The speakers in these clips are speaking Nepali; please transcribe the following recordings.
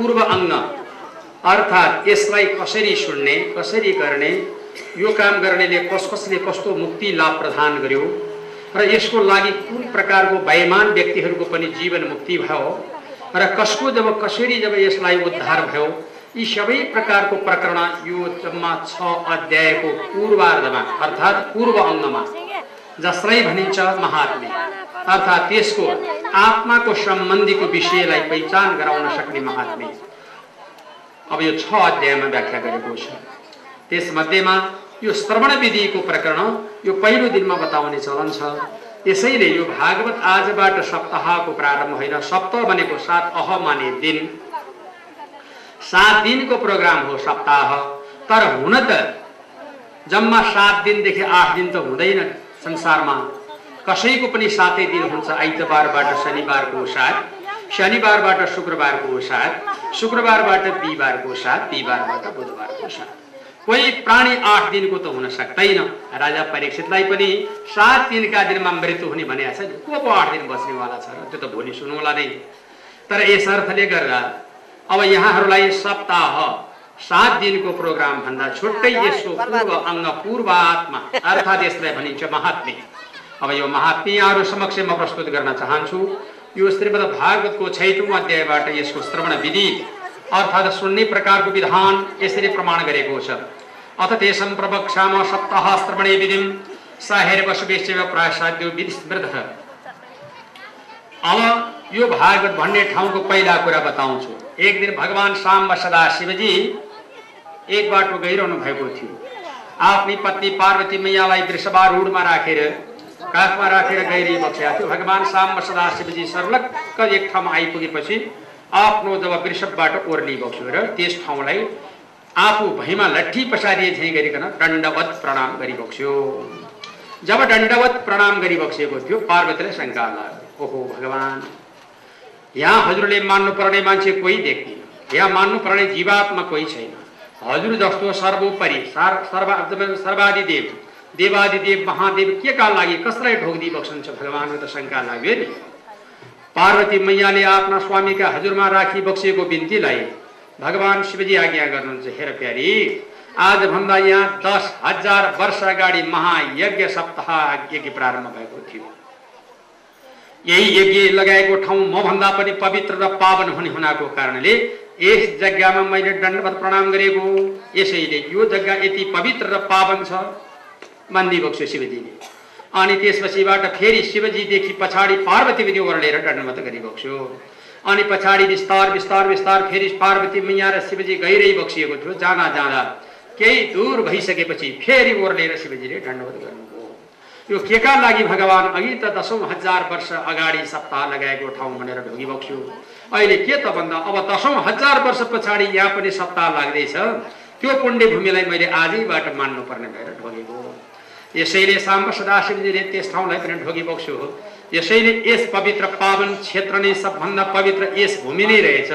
पूर्व अङ्ग अर्थात् यसलाई कसरी सुन्ने कसरी गर्ने यो काम गर्नेले कस कसले कस्तो मुक्ति लाभ प्रदान गर्यो र यसको लागि कुन प्रकारको वयमान व्यक्तिहरूको पनि जीवन मुक्ति भयो र कसको जब कसरी जब यसलाई उद्धार भयो यी सबै प्रकारको प्रकरण यो जम्मा छ अध्यायको पूर्वार्धमा अर्थात् पूर्व अङ्गमा। जसलाई भनिन्छ महात्मे। अर्थात् त्यसको आत्माको सम्बन्धीको विषयलाई पहिचान गराउन सक्ने महात्मे। अब यो छ अध्यायमा व्याख्या गरेको छ। त्यसमध्येमा यो श्रवण विधिको प्रकरण यो पहिलो दिनमा बताउने चलन छ। यसैले यो भागवत आजबाट सप्ताहको प्रारम्भ होइन सप्ताह भनेको सात अह माने दिन। सात दिनको प्रोग्राम हो सप्ताह। तर हुन त जम्मा सात दिनदेखि आठ दिन त हुँदैन। संसारमा कसैको पनि सातै दिन हुन्छ आइतबारबाट शनिबारको साथ शनिबारबाट शुक्रबारको साथ शुक्रबारबाट बिहिबारको साथ बिहिबारबाट बुधबारको साथ। कोही प्राणी आठ दिनको त हुन सक्दैन। राजा परीक्षितलाई पनि सात दिनका दिनमा मृत्यु हुने भनेको छ को पो आठ दिन बस्नेवाला छ र त्यो त भोलि सुन्नुहोला नै। तर यस अर्थले गर्दा अब यहाँहरूलाई सप्ताह सात दिनको प्रोग्राम भन्दा छुट्टै यसको पूर्व अङ्ग पूर्व आत्मा अर्थात् यसलाई भनिन्छ महात्मे। अब यो महात्मे यहाँहरू समक्ष म प्रस्तुत गर्न चाहन्छु यो श्रीमद् भागवतको छैटौँ अध्यायबाट यसको श्रवण विधि अर्थात् सुन्ने प्रकारको विधान यसरी प्रमाण गरेको छ। अथ तेषं प्रवक्षाम सप्ताह श्रवणे विधिं साहेर वसुवेश्व प्रासाद्यो विधि स्मृत अब यो भागवत भन्ने ठाउँको पहिला कुरा बताउँछु। एक दिन भगवान् साम्ब सदा शिवजी एक बाटो गइरहनु भएको थियो। आफ्नी पत्नी पार्वती मैयालाई वृषभारूढमा राखेर काखमा राखेर गइरहेको थियो। भगवान् साम्ब सदा शिवजी सर्लक्क एक ठाउँमा आइपुगेपछि आफ्नो जब वृषभबाट थियो र त्यस ठाउँलाई आफू भैँमा लट्ठी पसारिए झैँ गरिकन दण्डवत प्रणाम गरिबक्स्यो जब दण्डवत प्रणाम गरिबक्सिएको थियो पार्वतीले शङ्का लाग्यो। ओहो भगवान् यहाँ हजुरले मान्नुपर्ने मान्छे कोही देख्दिन यहाँ मान्नुपर्ने जीवात्मा कोही छैन। हजुर जस्तो सर्वोपरि सर्वा सर्वाधिदेव देवादिदेव महादेव के का लागि कसलाई ढोकिदिई बक्सन्छ भगवान्को त शङ्का लाग्यो नि? पार्वती मैयाले आफ्ना स्वामीका हजुरमा राखी बक्सिएको बिन्तीलाई भगवान् शिवजी आज्ञा गर्नुहुन्छ हेर प्यारी आजभन्दा यहाँ दस हजार वर्ष अगाडि महायज्ञ सप्ताह यज्ञ प्रारम्भ भएको थियो। यही यज्ञ लगाएको ठाउँ मभन्दा पनि पवित्र र पावन हुने हुनाको कारणले यस जग्गामा मैले दण्डवत प्रणाम गरेको यसैले यो जग्गा यति पवित्र र पावन छ। मानिदिएको शिवजीले। अनि त्यसपछिबाट फेरि शिवजीदेखि पछाडि पार्वती विधि ओर्लेर दण्डवत गरिबक्स्यो अनि पछाडि बिस्तार बिस्तार बिस्तार फेरि पार्वती मैया र शिवजी गइरही बक्सिएको थियो जाँदा जाँदा केही दूर भइसकेपछि फेरि ओर्लेर शिवजीले दण्डवत गर्नुभयो। यो के का लागि भगवान् अघि त दसौँ हजार वर्ष अगाडि सप्ताह लगाएको ठाउँ भनेर ढोगिबक्स्यो अहिले के त भन्दा अब दसौँ हजार वर्ष पछाडि यहाँ पनि सप्ताह लाग्दैछ। त्यो पुण्य भूमिलाई मैले आजैबाट मान्नुपर्ने भएर ढोगेको यसैले साम्ब सदाशिवजीले त्यस ठाउँलाई पनि ढोगिबक्स्यो हो। यसैले यस पवित्र पावन क्षेत्र नै सबभन्दा पवित्र यस भूमि नै रहेछ।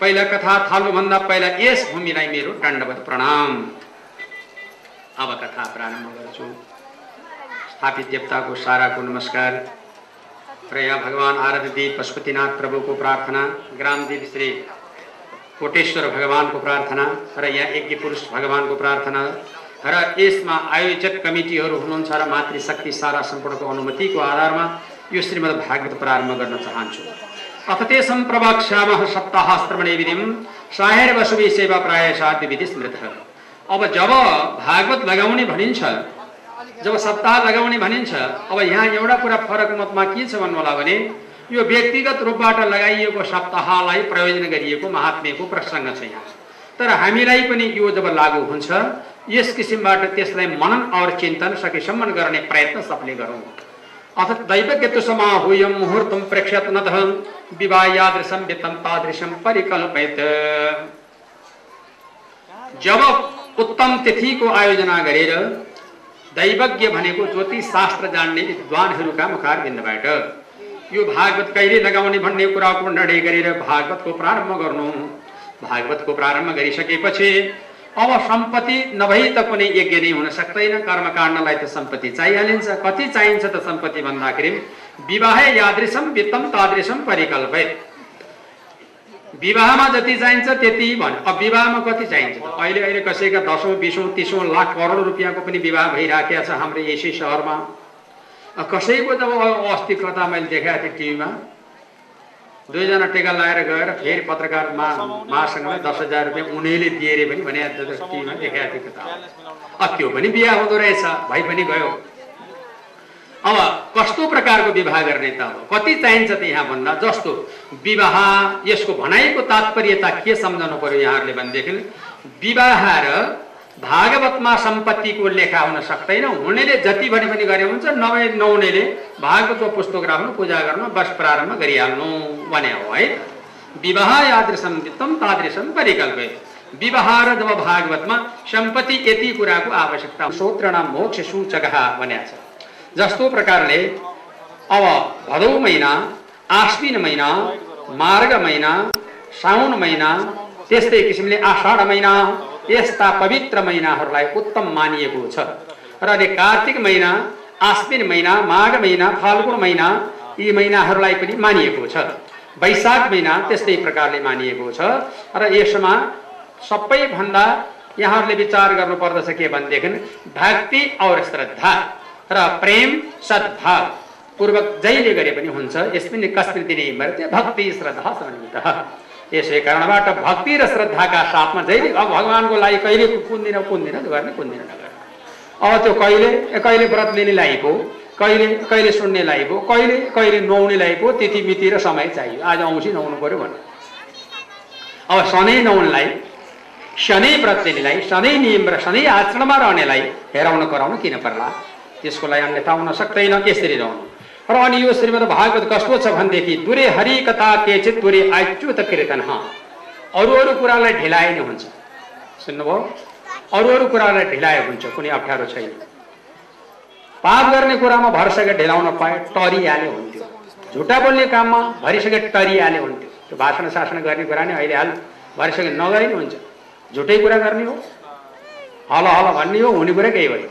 पहिला कथा थाल्नुभन्दा पहिला यस भूमिलाई मेरो दण्डवत प्रणाम। अब कथा प्रारम्भ गर्छु। स्थापित देवताको साराको नमस्कार। र यहाँ भगवान् आराध्यदेव पशुपतिनाथ प्रभुको प्रार्थना ग्रामदेव श्री कोटेश्वर भगवानको प्रार्थना र यहाँ यज्ञ पुरुष भगवानको प्रार्थना। र यसमा आयोजक कमिटीहरू हुनुहुन्छ र मातृशक्ति सारा सम्पूर्णको अनुमतिको आधारमा यो श्रीमद् भागवत प्रारम्भ गर्न चाहन्छु। अथ तेसम प्रवक्ष्यामः सप्ताह श्रवणे विधिम साहेर वसुवी सेवा प्राय साध्य विधि स्मृत अब जब भागवत लगाउने भनिन्छ जब सप्ताह लगाउने भनिन्छ अब यहाँ एउटा कुरा फरक मतमा के छ भन्नु होला भने यो व्यक्तिगत रूपबाट लगाइएको सप्ताहलाई प्रयोजन गरिएको महात्म्यको प्रसङ्ग छ यहाँ। तर हामीलाई पनि यो जब लागू हुन्छ यस किसिमबाट त्यसलाई मनन और चिन्तन सकेसम्म गर्ने प्रयत्न सबले गरौँ। अथ दैवज्ञत्व समाहुयम मुहुर्तम प्रेक्षत न विवाह यादृशम वित्तम तादृशम परिकल्पित जब उत्तम तिथिको आयोजना गरेर दैवज्ञ भनेको ज्योतिष शास्त्र जान्ने विद्वानहरूका मुखार बिन्दबाट यो भागवत कहिले लगाउने भन्ने कुराको निर्णय गरेर भागवतको प्रारम्भ गर्नु। भागवतको प्रारम्भ गरिसकेपछि अब सम्पत्ति नभई त कुनै यज्ञ नै हुन सक्दैन। कर्मकाण्डलाई त सम्पत्ति चाहिहालिन्छ। कति चाहिन्छ त सम्पत्ति भन्दाखेरि विवाह यादृशम वित्तम तादृशम परिकल्पित विवाहमा जति चाहिन्छ त्यति भन्यो अब विवाहमा कति चाहिन्छ? अहिले अहिले कसैका दसौँ बिसौँ तिसौँ लाख करोड रुपियाँको पनि विवाह भइराखेको छ हाम्रो यसै सहरमा। कसैको त अस्ति कता मैले देखाएको थिएँ टिभीमा। दुईजना टेका लगाएर गएर फेरि पत्रकार मा महासँगलाई दस हजार रुपियाँ उनीले दिए अरे पनि भने टिभीमा देखाएको थिएँ कता अब त्यो पनि बिहा हुँदो रहेछ भाइ पनि गयो। अब कस्तो प्रकारको विवाह गर्ने त अब? कति चाहिन्छ त यहाँ भन्दा जस्तो विवाह यसको भनाइको तात्पर्यता के सम्झाउनु पर्यो यहाँहरूले भनेदेखि विवाह र भागवतमा सम्पत्तिको लेखा हुन सक्दैन। हुनेले जति भने पनि गरे हुन्छ नभए नहुनेले भागवतको पुस्तक राख्नु पूजा गर्नु बस प्रारम्भ गरिहाल्नु भने हो है विवाह यादृशम वित्तम तादृशम परिकल्प। विवाह र जब भागवतमा सम्पत्ति यति कुराको आवश्यकता श्रोत्रणाम मोक्ष सूचक भनेको छ। जस्तो प्रकारले अब भदौ महिना आश्विन महिना मार्ग महिना साउन महिना त्यस्तै किसिमले आषाढ महिना यस्ता पवित्र महिनाहरूलाई उत्तम मानिएको छ। र अहिले कार्तिक महिना आश्विन महिना माघ महिना फाल्गुन महिना यी महिनाहरूलाई पनि मानिएको छ। वैशाख महिना त्यस्तै प्रकारले मानिएको छ। र यसमा सबैभन्दा यहाँहरूले विचार गर्नुपर्दछ के भनेदेखि भक्ति और श्रद्धा। र प्रेम सद्भाव पूर्वक जहिले गरे पनि हुन्छ यसमिन कस्मिन दिने मर्त्य भक्ति श्रद्धा सन्निहित यसै कारणबाट भक्ति र श्रद्धाका साथमा जहिले अब भगवान्को लागि कहिले कुन दिन कुन दिन गर्ने कुन दिन नगर्ने। अब त्यो कहिले कहिले व्रत लिनेलाई पो कहिले कहिले सुन्नेलाई पो कहिले कहिले नुहाउनेलाई पो तिथि मिति र समय चाहियो। आज औँसी नुहाउनु पऱ्यो भने। अब सधैँ नुहाउनेलाई शनै व्रत लिनेलाई सधैँ नियम र सधैँ आचरणमा रहनेलाई हेराउन कराउनु किन पर्ला? त्यसको लागि अन्यथा हुन सक्दैन यसरी रहनु र अनि यो श्रीमद् भागवत कस्तो छ भनेदेखि दुरे हरि कथा केचित दुरे आच्युत कीर्तन अरू अरू कुरालाई ढिलाइ नै हुन्छ। सुन्नुभयो? अरू अरू कुरालाई ढिलाइ हुन्छ कुनै अप्ठ्यारो छैन। पाप गर्ने कुरामा भरसके ढिलाउन पाए टरिहाले हुन्थ्यो। झुटा बोल्ने काममा भरिसके टरिहाले हुन्थ्यो। त्यो भाषण शासन गर्ने कुरा नि अहिले हाल भरिसके नगरे नि हुन्छ। झुटै कुरा गर्ने हो। हल हल भन्ने हो हुने कुरा केही होइन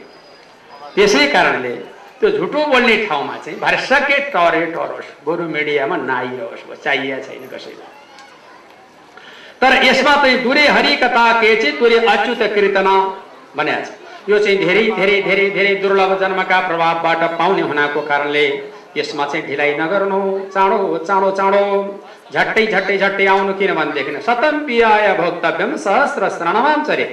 त्यसै कारणले त्यो झुटो बोल्ने ठाउँमा चाहिँ भरसके टरे टरोस् बरु मिडियामा नाइरहोस् चाहिएको छैन कसैलाई। तर यसमा चाहिँ दुरे हरि कथा के चाहिँ दुरे अच्युत कीर्तन भनेको छ। यो चाहिँ धेरै धेरै धेरै धेरै दुर्लभ जन्मका प्रभावबाट पाउने हुनाको कारणले यसमा चाहिँ ढिलाइ नगर्नु। चाँडो चाँडो चाँडो झट्टै झट्टै झट्टै आउनु किन भनेदेखि सतम पियाय भोक्तव्यम सहस्र श्रणमाम चरे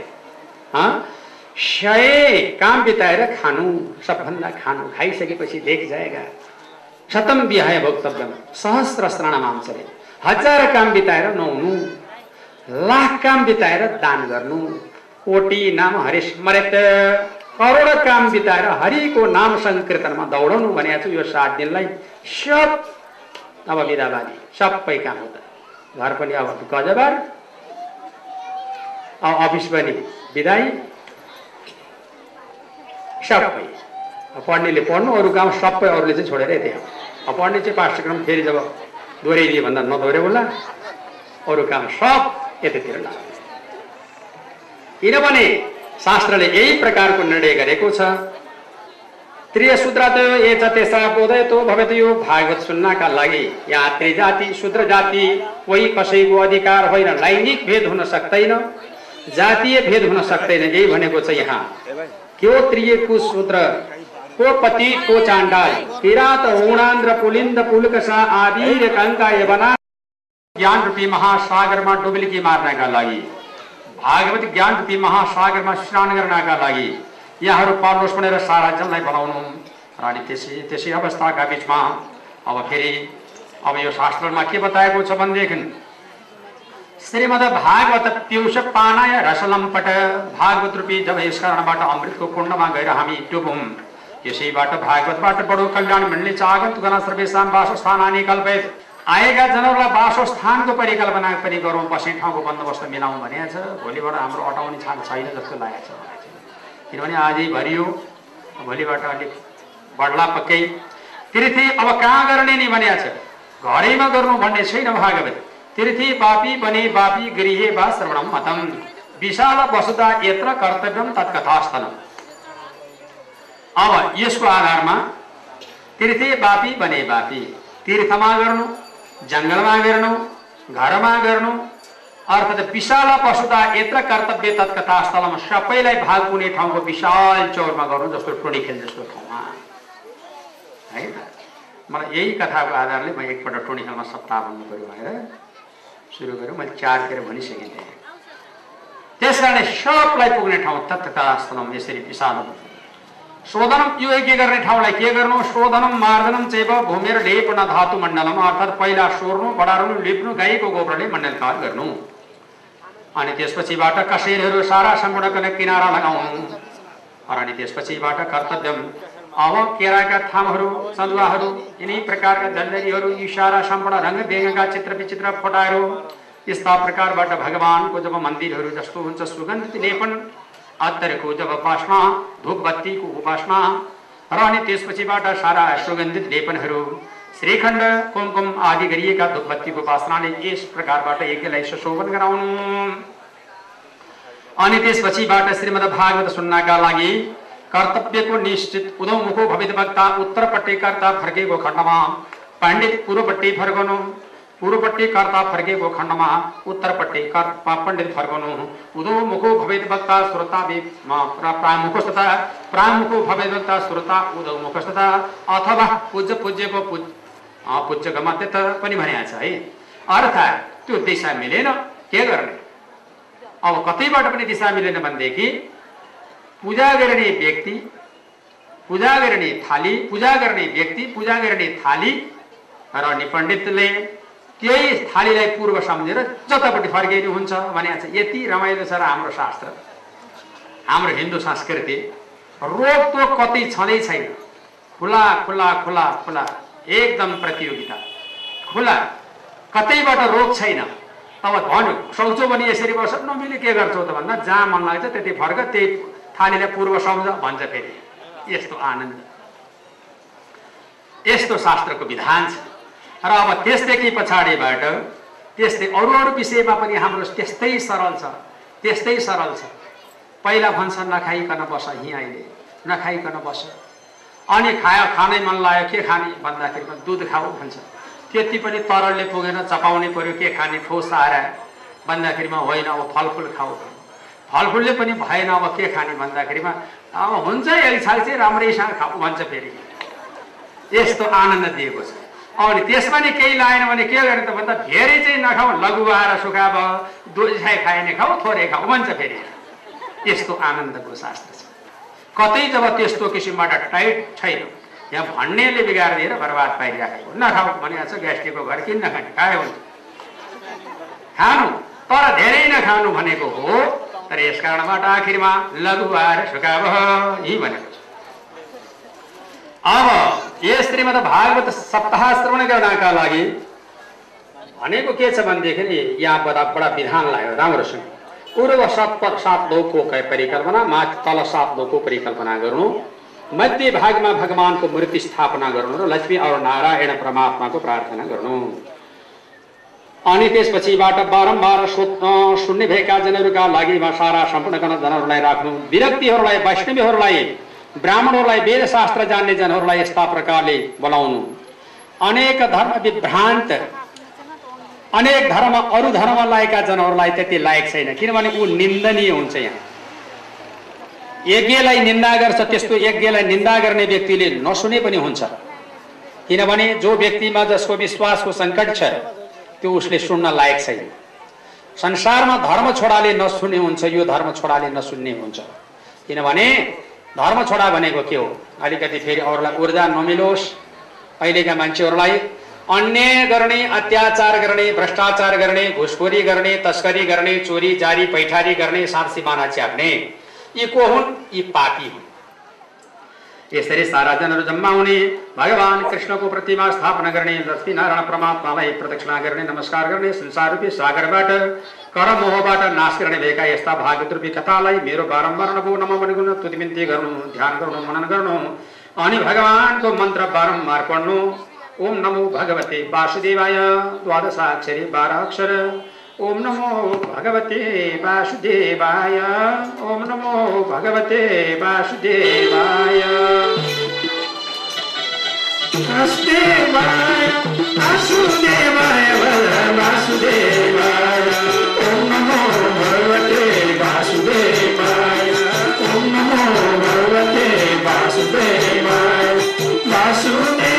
सय काम बिताएर खानु सबभन्दा खानु खाइसकेपछि देख जाएगा। शतम बिहाय भोक्तव्यम सहस्र स्नानमा चरे हजार काम बिताएर नुहाउनु लाख काम बिताएर दान गर्नु। कोटी नाम हरिस्मरित करोड काम बिताएर हरिको नाम सङ्कीर्तनमा दौडाउनु भनेको छु यो सात दिनलाई सब अब बिदाबादी सबै काम हुँदा। घर पनि अब गजबार। अफिस पनि बिदाई। सबै पढ्नेले पढ्नु अरू काम सबै अरूले चाहिँ छोडेर अब पढ्ने चाहिँ पाठ्यक्रम फेरि जब दोहोऱ्याइदियो भन्दा नदोहोऱ्यो होला। अरू काम सब यतातिर लाग्छ किनभने शास्त्रले यही प्रकारको निर्णय गरेको छ। त्रिय सूत्र ए तेस्रा बोधय तो यो भागवत सुन्नका लागि। यहाँ त्रिजाति शूद्र जाति कोही कसैको अधिकार होइन लैङ्गिक भेद हुन सक्दैन जातीय भेद हुन सक्दैन यही भनेको छ यहाँ। क्यो त्रिय को शूद्र को पति को चाण्डाल किरात ऊणान्द्र पुलिन्द पुलकसा आदि कंका यवना ज्ञान रूपी महासागरमा डुबुल्की मार्नका लागि। भागवत ज्ञान रूपी महासागरमा स्नान गर्नका लागि। यहाँहरू पार्नुहोस् भनेर सारा जनलाई बनाउनु र अनि त्यसै त्यसै अवस्थाका बिचमा अब फेरि अब यो शास्त्रमा के बताएको छ भनेदेखि श्रीमद भागवत पियुष पानाय रसलम्पट भागवत रूपी जब यस कारणबाट अमृतको कुण्डमा गएर हामी डुबौँ यसैबाट भागवतबाट बडो कल्याण मिल्ने आगन्तुकना सर्वेसाम वासस्थानानि कल्पित आएका जनहरूलाई वासस्थानको परिकल्पना पनि गरौँ बस्ने ठाउँको बन्दोबस्त मिलाउँ भनेको छ। भोलिबाट हाम्रो अटाउने छान छैन जस्तो लागेको छ। किनभने आजै भरियो भोलिबाट अलिक बढ्ला पक्कै। तीर्थी अब कहाँ गर्ने नि भनेको छ। घरैमा गर्नु भन्ने छैन भागवत। तीर्थी पापी बने बापी गृहे वा श्रवणम मतम विशाल वसुदा यत्र कर्तव्यम तत्कथास्थल अब यसको आधारमा तीर्थे बापी बने बापी। तीर्थमा गर्नु जङ्गलमा गर्नु घरमा गर्नु अर्थात् विशाल पशुता यत्र कर्तव्य तत्कथा स्थलमा सबैलाई भाग पुग्ने ठाउँको विशाल चौरमा गर्नु जस्तो टोडी खेल जस्तो ठाउँमा। है मलाई यही कथाको आधारले म एकपल्ट टोडी खेलमा सप्ताह भन्नु पऱ्यो भनेर सुरु गऱ्यो मैले चारतिर भनिसकेँ थिएँ त्यस कारणले सबलाई पुग्ने ठाउँ तत्कथा स्थलमा यसरी विशाल शोधनम यो के गर्ने ठाउँलाई के गर्नु शोधनम मार्दनम चैव भूमेर लेपन धातु मण्डलम अर्थात् पहिला सोर्नु बढार्नु लिप्नु गाईको गोबरले मण्डलकार गर्नु अनि त्यसपछिबाट कसैहरू सारा सम्पूर्ण किनारा लगाउनु अनि त्यसपछिबाट कर्तव्यम अब केराका थामहरू चन्दुवाहरू यिनै प्रकारका झन्झरीहरू यी सारा सम्पूर्ण रङ्ग बेङ्गका चित्र विचित्र फोटाहरू यस्ता प्रकारबाट भगवान्को जब मन्दिरहरू जस्तो हुन्छ सुगन्धित लेपन अत्तरको जब उपासना धुप बत्तीको उपासना र अनि त्यसपछिबाट सारा सुगन्धित लेपनहरू श्रीखण्ड कुमकुम आदि गरिएका धुप बत्तीको उपासनाले यस प्रकारबाट यज्ञलाई सुशोभन गराउनु। अनि त्यसपछिबाट श्रीमद् भागवत सुन्नका लागि कर्तव्यको निश्चित उदौमुखो भवित वक्ता उत्तरपट्टि कर्ता फर्केको खण्डमा। पण्डित पूर्वपट्टि फर्कनु पूर्वपट्टि कर्ता फर्केको खण्डमा उत्तरपट्टि पण्डित फर्कनु उदौमुखो भवेद वक्ता श्रोता प्रामुखस्तथा प्रामुखो भवेद वक्ता श्रोता उदौमुखस्तथा अथवा पूज्य पूज्यको पूज पूज्यको मात्रै त पनि भनेको छ है। अर्थात् त्यो दिशा मिलेन। के गर्ने? अब कतैबाट पनि दिशा मिलेन भनेदेखि पूजा गर्ने व्यक्ति पूजा गर्ने थाली पूजा गर्ने व्यक्ति पूजा गर्ने थाली र अनि पण्डितले त्यही थालीलाई पूर्व सम्झेर जतापट्टि फर्किनु हुन्छ भने यति रमाइलो छ र हाम्रो शास्त्र। हाम्रो हिन्दू संस्कृति रोकटोक कतै छँदै छैन। खुला खुला खुला खुला एकदम प्रतियोगिता। खुला कतैबाट रोक छैन। तब भन्यो सक्छौ भने यसरी बस नमिले के गर्छौ त? भन्दा जहाँ मन लाग्छ त्यति फर्क त्यही थालीलाई पूर्व सम्झ भन्छ फेरि यस्तो आनन्द। यस्तो शास्त्रको विधान छ। र अब त्यसदेखि पछाडिबाट त्यस्तै अरू अरू विषयमा पनि हाम्रो त्यस्तै सरल छ त्यस्तै सरल छ। पहिला भन्छ नखाइकन बस यहीँ अहिले नखाइकन बस। अनि खायो खानै मन लाग्यो के खाने भन्दाखेरिमा दुध खाऊ भन्छ। त्यति पनि तरलले पुगेन चपाउनै पर्यो के खाने ठोस आएर भन्दाखेरिमा होइन अब फलफुल खाऊ। फलफुलले पनि भएन अब के खाने भन्दाखेरिमा अब हुन्छ एक छाल चाहिँ राम्रैसँग खाऊ भन्छ फेरि। यस्तो आनन्द दिएको छ। अनि त्यसमा नि केही लागेन भने के गर्ने त भन्दा धेरै चाहिँ नखाऊ लघु आएर सुखा भयो दुई छाइ खाए नि खाऊ थोरै खाऊ भन्छ फेरि। यस्तो आनन्दको शास्त्र छ। कतै जब त्यस्तो किसिमबाट टाइट छैन यहाँ भन्नेले बिगारिदिएर बर्बाद पाइराखेको नखाऊ भनेको छ ग्यास्ट्रिकको घर किन नखाने? खायो हुन्छ? खानु तर धेरै नखानु भनेको हो तर यस कारणबाट आखिरमा लघु आएर सुखा भयो यही भनेको अब यस श्रीमद् भागवत सप्ताह श्रवण गर्नका लागि भनेको के छ भनेदेखि यहाँ बडा बडा विधान लाग्यो राम्रोसँग पूर्व सात सात लोकको परिकल्पना माथि तल सात लोकको परिकल्पना गर्नु मध्य भागमा भगवानको मूर्ति स्थापना गर्नु र लक्ष्मी और नारायण परमात्माको प्रार्थना गर्नु अनि त्यसपछिबाट बारम्बार सुन्ने भएका जनहरूका लागि सारा सम्पूर्ण जनहरूलाई राख्नु। विरक्तिहरूलाई वैष्णवीहरूलाई ब्राह्मणहरूलाई वेदशास्त्र जान्ने जनहरूलाई यस्ता प्रकारले बोलाउनु। अनेक धर्म विभ्रान्त अनेक धर्म अरू धर्म लागेका जनहरूलाई त्यति लायक छैन किनभने ऊ निन्दनीय हुन्छ यहाँ। यज्ञलाई निन्दा गर्छ त्यस्तो यज्ञलाई निन्दा गर्ने व्यक्तिले नसुने पनि हुन्छ। किनभने जो व्यक्तिमा जसको विश्वासको सङ्कट छ त्यो उसले सुन्न लायक छैन। संसारमा धर्म छोडाले नसुन्ने हुन्छ यो धर्म छोडाले नसुन्ने हुन्छ। किनभने धर्म छोडा भनेको के हो? अलिकति फेरि अरूलाई ऊर्जा नमिलोस्। अहिलेका मान्छेहरूलाई अन्याय गर्ने अत्याचार गर्ने भ्रष्टाचार गर्ने घुसखोरी गर्ने तस्करी गर्ने चोरी जारी पैठारी गर्ने सात सिमाना च्याप्ने। यी को हुन्? यी पापी हुन्। यसरी सारा जनहरू जम्मा हुने भगवान् कृष्णको प्रतिमा स्थापना गर्ने लक्ष्मीनारायण परमात्मालाई प्रदक्षिणा गर्ने नमस्कार गर्ने संसार रूपी सागरबाट कर मोहबाट नाश गर्ने भएका यस्ता भागवत रूपी कथालाई मेरो बारम्बार नभो नम गुण तुति गर्नु ध्यान गर्नु मनन गर्नु अनि भगवान्को मन्त्र बारम्बार पढ्नु। ओम नमो भगवते वासुदेवाय द्वादशाक्षरी बाह्र अक्षर। ओम नमो भगवते वासुदेवाय ओम नमो भगवते वासुदेवाय वासुदेवाय वासुदेवाय वासुदेवाय ओम नमो भगवते वासुदेवाय ओम नमो भगवते वासुदेवाय वासुदेव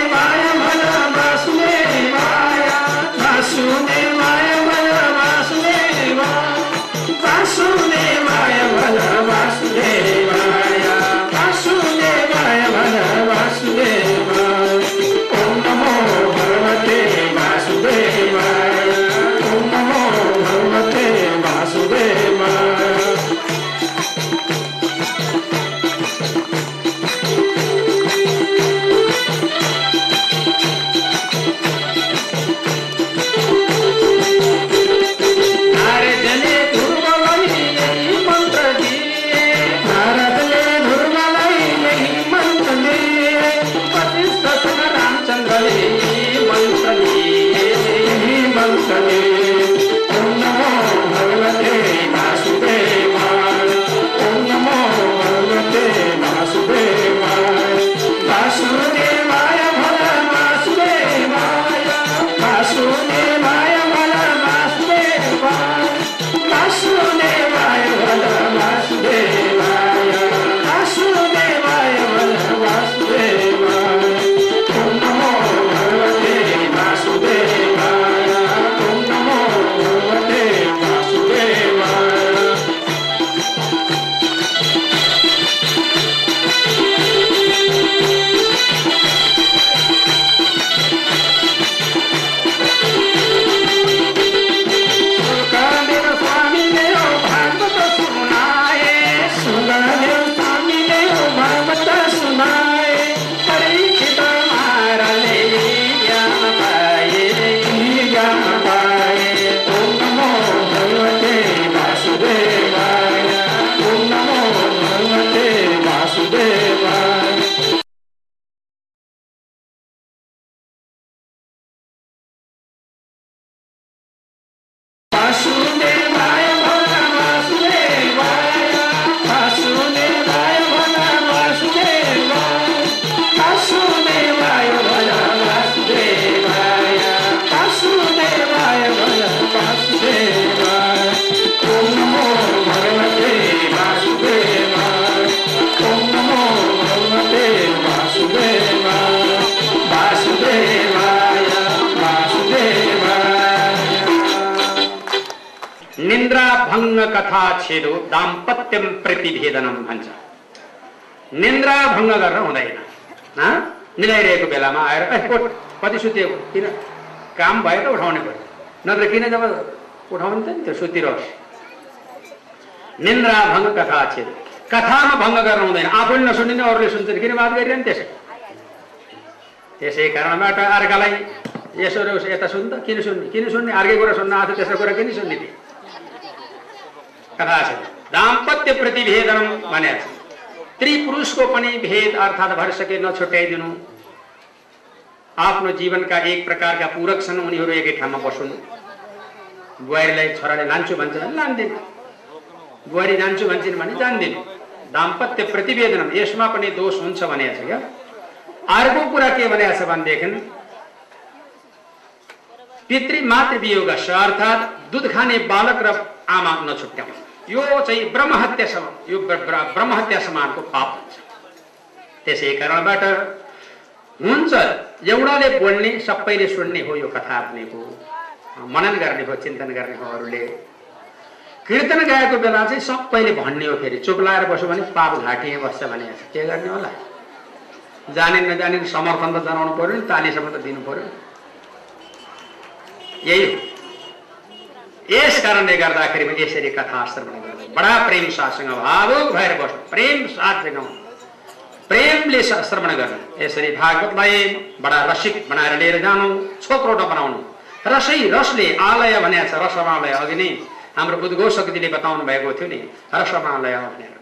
निन्द्रा भङ्ग कथा छेदो दाम्पत्यम प्रतिभेदनम भन्छ निन्द्रा भङ्ग गर्न हुँदैन मिलाइरहेको बेलामा आएर कति सुतेको किन? काम भयो त उठाउने पऱ्यो नत्र किन जब उठाउने त नि त्यो सुतिरहोस् निन्द्रा भङ्ग कथा छेद कथामा भङ्ग गर्न हुँदैन। आफूले नसुनिने अरूले सुन्छन्। किन बात गरिरहने त्यसै? त्यसै कारणबाट अर्कालाई यसो यता सुन् त। किन सुन्ने? किन सुन्ने? अर्कै कुरा सुन्न आएको त्यसको कुरा किन सुन्ने? थिए छ दाम्पत्य प्रतिभेदन भनेको छ स्त्री पनि भेद अर्थात् भरसके नछुट्याइदिनु आफ्नो जीवनका एक प्रकारका पूरक छन् उनीहरू एकै ठाउँमा बसुन्। बुहारीलाई छोराले लान्छु भन्छ भने लान्दिन बुहारी जान्छु भन्छन् भने जान्दिन। दाम्पत्य प्रतिवेदन यसमा पनि दोष हुन्छ भनेको छ क्या अर्को कुरा के भनेको छ भनेदेखि पितृ मातृ वियोग अर्थात् दुध खाने बालक र आमा नछुट्याउनु यो चाहिँ ब्रह्महत्या समान यो ब्रह्महत्या समानको पाप हुन्छ। त्यसै कारणबाट हुन्छ एउटाले बोल्ने सबैले सुन्ने हो यो कथा भनेको मनन गर्ने हो चिन्तन गर्ने हो अरूले। कीर्तन गाएको बेला चाहिँ सबैले भन्ने हो फेरि चुप लाएर बस्यो भने पाप घाटिए बस्छ भने के गर्ने होला? जाने नजाने समर्थन त जनाउनु पऱ्यो नि तालीसम्म त दिनु पऱ्यो यही हो। यस कारणले गर्दाखेरि यसरी कथा श्रवण गर्दै बडा प्रेम साथसँग भावुक भएर बस्नु प्रेम साथसँग प्रेमले श्रवण गर्नु यसरी भागवतलाई बडा रसिक बनाएर लिएर जानु छोक्रो नबनाउनु रसै रसले आलय भनेको छ रसमालय अघि नै हाम्रो बुद्धघोषकजीले बताउनु भएको थियो नि रसमालय भनेर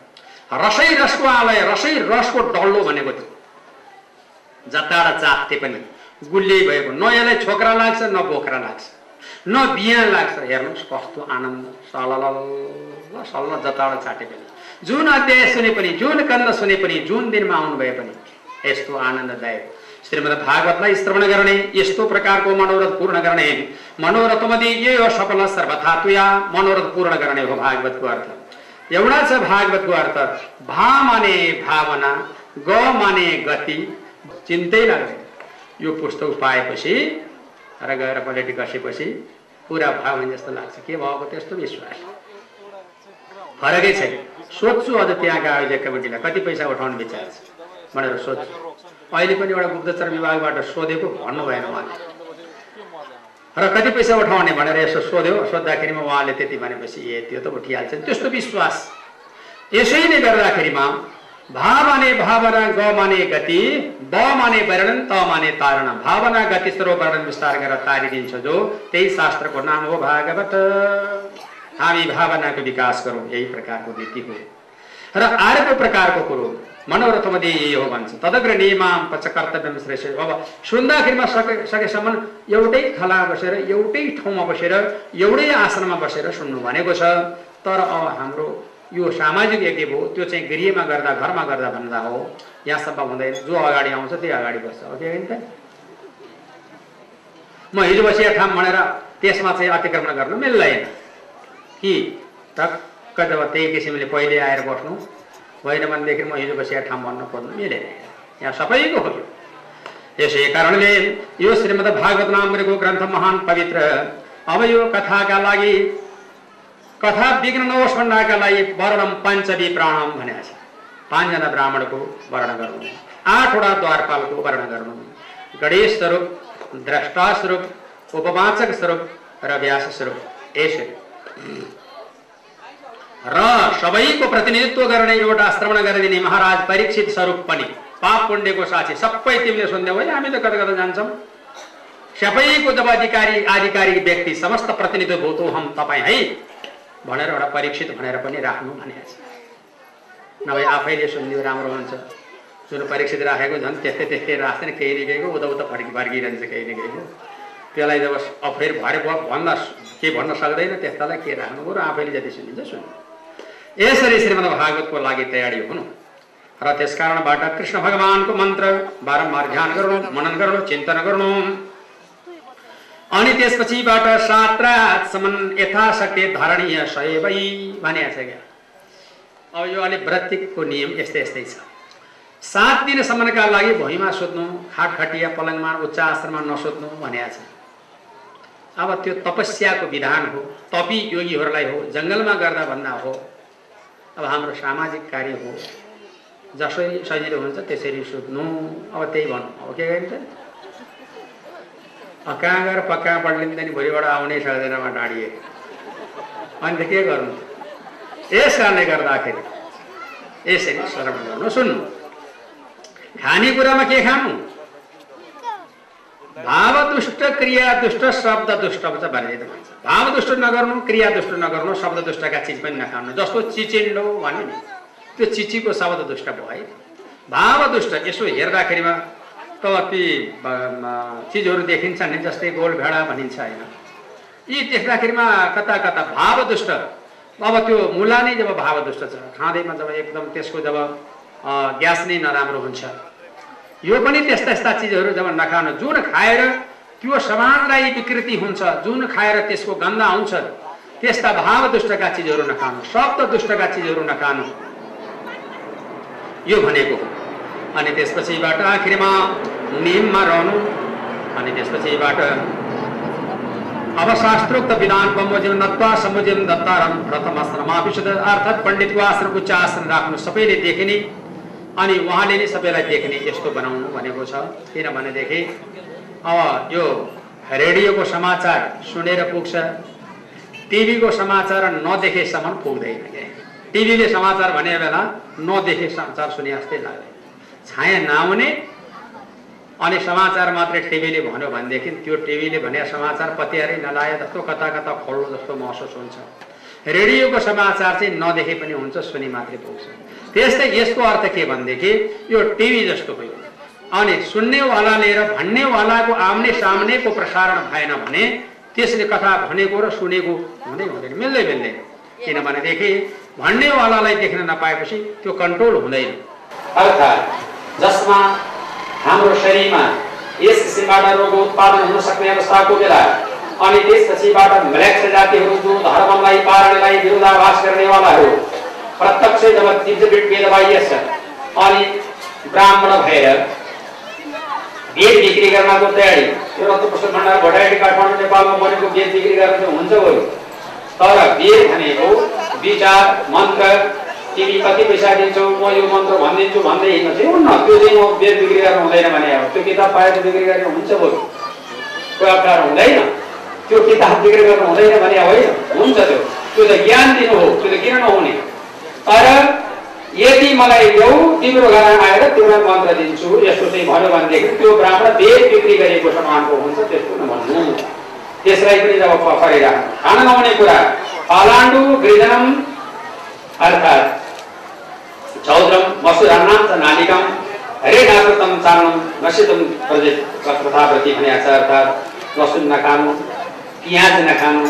रसै रसको आलय रसै रसको डल्लो भनेको थियो। जताडा चाप्थे पनि। गुल्ली भएको न यसलाई छोक्रा लाग्छ न बोक्रा लाग्छ। न बिहा लाग्छ हेर्नुहोस् कस्तो आनन्द। सलल सल जताबाट छाटे पनि जुन अध्याय सुने पनि जुन कन्द सुने पनि जुन दिनमा आउनु भए पनि यस्तो आनन्ददायक। श्रीमद् भागवतलाई श्रवण गर्ने यस्तो प्रकारको मनोरथ पूर्ण गर्ने मनोरथमध्ये यो हो सफल सर्वथा मनोरथ पूर्ण गर्ने हो भागवतको अर्थ। एउटा छ भागवतको अर्थ भा माने भावना ग माने गति चिन्तै लाग्दैन यो पुस्तक पाएपछि र गएर पलेटी कसेपछि पुरा भयो भने जस्तो लाग्छ। के भएको त्यस्तो विश्वास? फरकै छैन। सोध्छु अझ त्यहाँका अहिले कमिटीलाई कति पैसा उठाउने विचार छ? भनेर सोध्छु। अहिले पनि एउटा गुप्तचर विभागबाट सोधेको भन्नु भएन उहाँले। र कति पैसा उठाउने भनेर यसो सोध्यो। सोद्धाखेरिमा उहाँले त्यति भनेपछि ए त्यो त उठिहाल्छ त्यस्तो विश्वास। यसैले गर्दाखेरिमा भा माने भावना ग माने गति ब माने वर्णन त माने तारण। भावना गति स्रोत वर्णन विस्तार गरेर तारिदिन्छ जो त्यही शास्त्रको नाम हो भागवत। हामी भावनाको विकास गरौँ यही प्रकारको नीति हो। र अर्को प्रकारको कुरो मनोरथमध्ये यही हो भन्छ। तदग्र नियमाम पच कर्तव्य श्रेष्ठ। अब सुन्दाखेरिमा सके सकेसम्म एउटै थला बसेर एउटै ठाउँमा बसेर एउटै आसनमा बसेर सुन्नु भनेको छ। तर अब हाम्रो यो सामाजिक यज्ञ भयो त्यो चाहिँ गृहमा गर्दा घरमा गर्दा भन्दा हो। यहाँसम्म हुँदैन। जो अगाडि आउँछ त्यही अगाडि बस्छ। हो कि म हिजो बसिया ठाउँ भनेर त्यसमा चाहिँ अतिक्रमण गर्नु मिल्दैन। कि टक्क जब त्यही किसिमले पहिले आएर बस्नु होइन भनेदेखि म हिजो बसिया ठाउँ भन्नु पर्नु मिलेन। यहाँ सबैको हो। यसै कारणले यो श्रीमद् भागवत नामको ग्रन्थ महान पवित्र। अब यो कथाका लागि कथा विघ्न नहोस् लागि वर्णम पञ्चवी प्राणम भनेको छ पाँचजना ब्राह्मणको वर्णन गर्नु। आठवटा द्वारपालको वर्णन गर्नु। गणेश स्वरूप द्रष्टा स्वरूप उपवाचक स्वरूप र व्यास स्वरूप यसरी। र सबैको प्रतिनिधित्व गर्ने एउटा श्रवण गरिदिने महाराज परीक्षित स्वरूप पनि। पाप पुण्यको साक्षी। सबै तिमीले सुन्यौ है हामी त कता कता जान्छौँ। सबैको जब अधिकारी आधिकारिक व्यक्ति समस्त प्रतिनिधित्व भूतो हम तपाईँ है। भनेर एउटा परीक्षित भनेर पनि राख्नु भनेको छ। नभए आफैले सुनिदियो राम्रो हुन्छ। जुन परीक्षित राखेको झन् त्यस्तै त्यस्तै राख्दैन केही न केहीको उता उता फर्कि फर्किरहन्छ केही न केहीको। त्यसलाई जब अफेर भरे भन्न के भन्न सक्दैन त्यस्तालाई के राख्नु र आफैले जति सुनिन्छ सुन्नु यसरी श्रीमद् भागवतको लागि तयारी हुनु। र त्यस कारणबाट कृष्ण भगवानको मन्त्र बारम्बार ध्यान गर्नु मनन गर्नु चिन्तन गर्नु अनि त्यसपछिबाट सात रातसम्म यथाशक्ति धारणीय सयबै भनेको छ क्या। अब यो अलिक व्रतिकको नियम यस्तै यस्तै छ। सात दिनसम्मका लागि भुइँमा सुत्नु खाटखटिया पलङमा उच्च आश्रममा नसोध्नु भनेको छ। अब त्यो तपस्याको विधान हो तपी योगीहरूलाई हो जङ्गलमा गर्दा भन्दा हो अब हाम्रो सामाजिक कार्य हो जसरी सजिलो हुन्छ त्यसरी सुत्नु अब त्यही भन्नु। अब के गरिन्छ? कहाँ गएर पक्का पढ्ने नि भोलिबाट आउनै सक्दैनमा डाँडिए अनि त के गर्नु यस कारणले गर्दाखेरि यसरी श्रवण गर्नु। सुन्नु। खानेकुरामा के खानु? भाव दुष्ट क्रिया दुष्ट शब्द दुष्ट भनेर भन्छ। भाव दुष्ट नगर्नु क्रिया दुष्ट नगर्नु शब्द दुष्टका चिज पनि नखानु। जस्तो चिचिन्डो भन्यो नि त्यो चिचीको शब्द दुष्ट भयो। है भाव दुष्ट यसो हेर्दाखेरिमा त ती चिजहरू देखिन्छ नि जस्तै गोल भेडा भनिन्छ होइन। यी देख्दाखेरिमा कता कता भाव दुष्ट अब त्यो मुला नै जब भाव दुष्ट छ खाँदैमा जब एकदम त्यसको जब ग्यास नै नराम्रो हुन्छ। यो पनि त्यस्ता यस्ता चिजहरू जब नखानु जुन खाएर त्यो समाजलाई विकृति हुन्छ जुन खाएर त्यसको गन्ध आउँछ त्यस्ता भाव दुष्टका चिजहरू नखानु शब्द दुष्टका चिजहरू नखानु। यो भनेको हो। अनि त्यसपछिबाट आखिरमा नियममा रहनु अनि त्यसपछिबाट अब शास्त्रोक्त विधान बमोजिम नत्वा समुजिम प्रथम विशुद्ध अर्थात् पण्डितको आश्रम उच्च आश्रम राख्नु सबैले देखिने। अनि उहाँले नै सबैलाई देख्ने यस्तो बनाउनु भनेको छ। किनभनेदेखि अब यो रेडियोको समाचार सुनेर पुग्छ। टिभीको समाचार नदेखेसम्म पुग्दैन टिभीले समाचार भने बेला नदेखे समाचार सुने जस्तै लाग्दैन छाया नआउने अनि समाचार मात्रै टिभीले भन्यो भनेदेखि त्यो टिभीले भने समाचार पत्यारै नलाए जस्तो कता कता खोल्लो जस्तो महसुस हुन्छ। रेडियोको समाचार चाहिँ नदेखे पनि हुन्छ सुनि मात्रै पुग्छ। त्यस्तै यसको अर्थ के भनेदेखि यो टिभी जस्तो भयो। अनि सुन्नेवालाले र भन्नेवालाको आम्ने सामनेको प्रसारण भएन भने त्यसले कथा भनेको र सुनेको हुँदै हुँदैन मिल्दै मिल्दैन। किनभनेदेखि भन्नेवालालाई देख्न नपाएपछि त्यो कन्ट्रोल हुँदैन। अर्थात् जसमा हाम्रो शरीरमा यस किसिमबाट रोग उत्पादन हुन सक्ने अवस्थाको बेला अनि त्यसपछिबाट म्लेक्स जातिहरू जो धर्मलाई पारणलाई विरोधाभास गर्नेवालाहरू प्रत्यक्ष जब तिर्जबिट वेद बाह्य छ अनि ब्राह्मण भएर बेद बिक्री गर्नको तयारी यो रत्नपुष्प भण्डार भटाइटी काठमाडौँ नेपालमा बनेको बेद बिक्री गर्न हुन्छ गयो तर बेद भनेको विचार मन्त्र तिमी कति पैसा दिन्छौ म यो मन्त्र भनिदिन्छु भन्दै हिँड्नु चाहिँ हुन्न। त्यो चाहिँ म बेद बिक्री गर्न हुँदैन भने अब त्यो किताब पाएर बिक्री गर्ने हुन्छ बरु। कोही अप्ठ्यारो हुँदैन। त्यो किताब बिक्री गर्नु हुँदैन भने होइन हुन्छ त्यो। त्यो त ज्ञान दिनु हो त्यो त किन नहुने? तर यदि मलाई ल्याउ तिम्रो घरमा आएर तिमीलाई मन्त्र दिन्छु यस्तो चाहिँ भन्यो भनेदेखि त्यो ब्राह्मण वेद बिक्री गरेको समानको हुन्छ त्यस्तो नभन्नु त्यसलाई पनि जब पकडेर खान नहुने कुरा। पलाण्डु गृजनम अर्थात् चौद्रम मसुरान्नाम च नालिकाम हरेणाकृतम चारणम नसितम प्रथाप्रति भने अर्थात् लसुन नखानु पियाज नखानु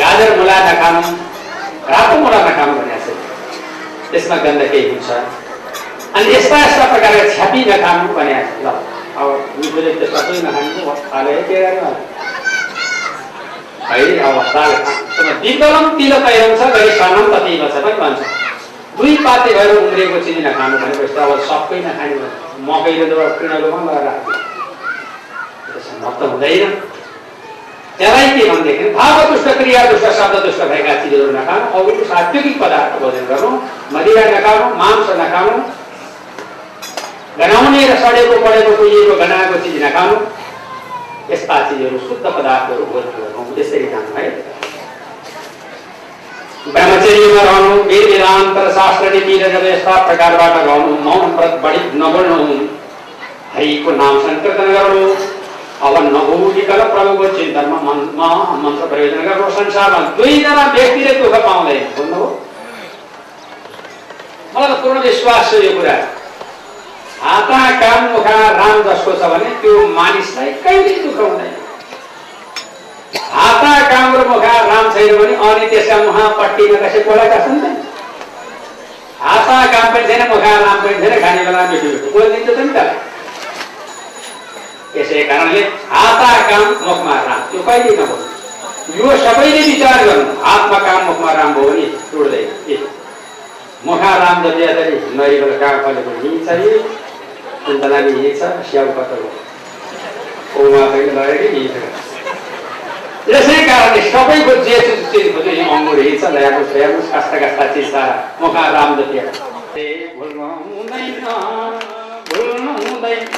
गाजर मुला नखानु रातो मुला नखानु भनेको छ त्यसमा गन्धकै हुन्छ। अनि यस्ता यस्ता प्रकारका छ्यापी नखानु भनेको छ ल अब मिठोले त्यसमा पनि नखानु हाले के गर्नु है अब दाल विकलम तिल तैरम छ गरी सनम तति छ। पनि भन्छ? दुई पाते भएर उम्रेको चिनी नखानु भनेपछि अब सबै नखाने मकैले त किनलोमा लगाएर राख्यो। त्यसमा त हुँदैन। त्यसलाई के भनेदेखि भाव दुष्ट क्रिया दुष्ट शब्द दुष्ट भएका चिजहरू नखानु अरू सात्विक पदार्थ भोजन गर्नु मदिरा नखानु मांस नखानु गनाउने र सडेको पढेको कुहिएको गनाएको चिज नखानु यस्ता चिजहरू शुद्ध पदार्थहरू भोजन गर्नु त्यसरी जानु है। ब्रह्मचर्यमा रहनु वेद वेदान्तर शास्त्र नीति र जब यस्ता प्रकारबाट रहनु मौन व्रत बढी नबढ्नु हरिको नाम सङ्कीर्तन गर्नु अब नभूतिकल प्रभुको चिन्तनमा मनमा मन्त्र प्रयोजन गर्नु संसारमा दुईजना व्यक्तिले दुःख पाउँदैन भन्नु मलाई त पूर्ण विश्वास छ यो कुरा हाता काम मुखा राम जसको छ भने त्यो मानिसलाई कहिल्यै दुःख हुँदैन। हाता काम र मुखा राम छैन भने अनि त्यसका मुहापट्टिमा कसै बोलाएका छन् हाता काम पनि छैन मुखा राम पनि छैन खाने बेला बोलिदिन्छ त नि त। यसै कारणले हाता काम मुखमा राम। त्यो कहिले नभयो यो सबैले विचार गर्नु। हातमा काम मुखमा राम भयो भने टुट्दैन मुखा राम जति अझै नरिकल कहाँ फलेको हिँड्छ कुन्तलाले हिँड्छ स्याउ कतल ओमा पनि लगेको हिँड्छ यसै कारणले सबैको जे चिजको चाहिँ अङ्गुर हिँड्छ ल्याएको ल्याएको कस्ता कस्ता छ मुखा राम जति हुँदैन हुँदैन।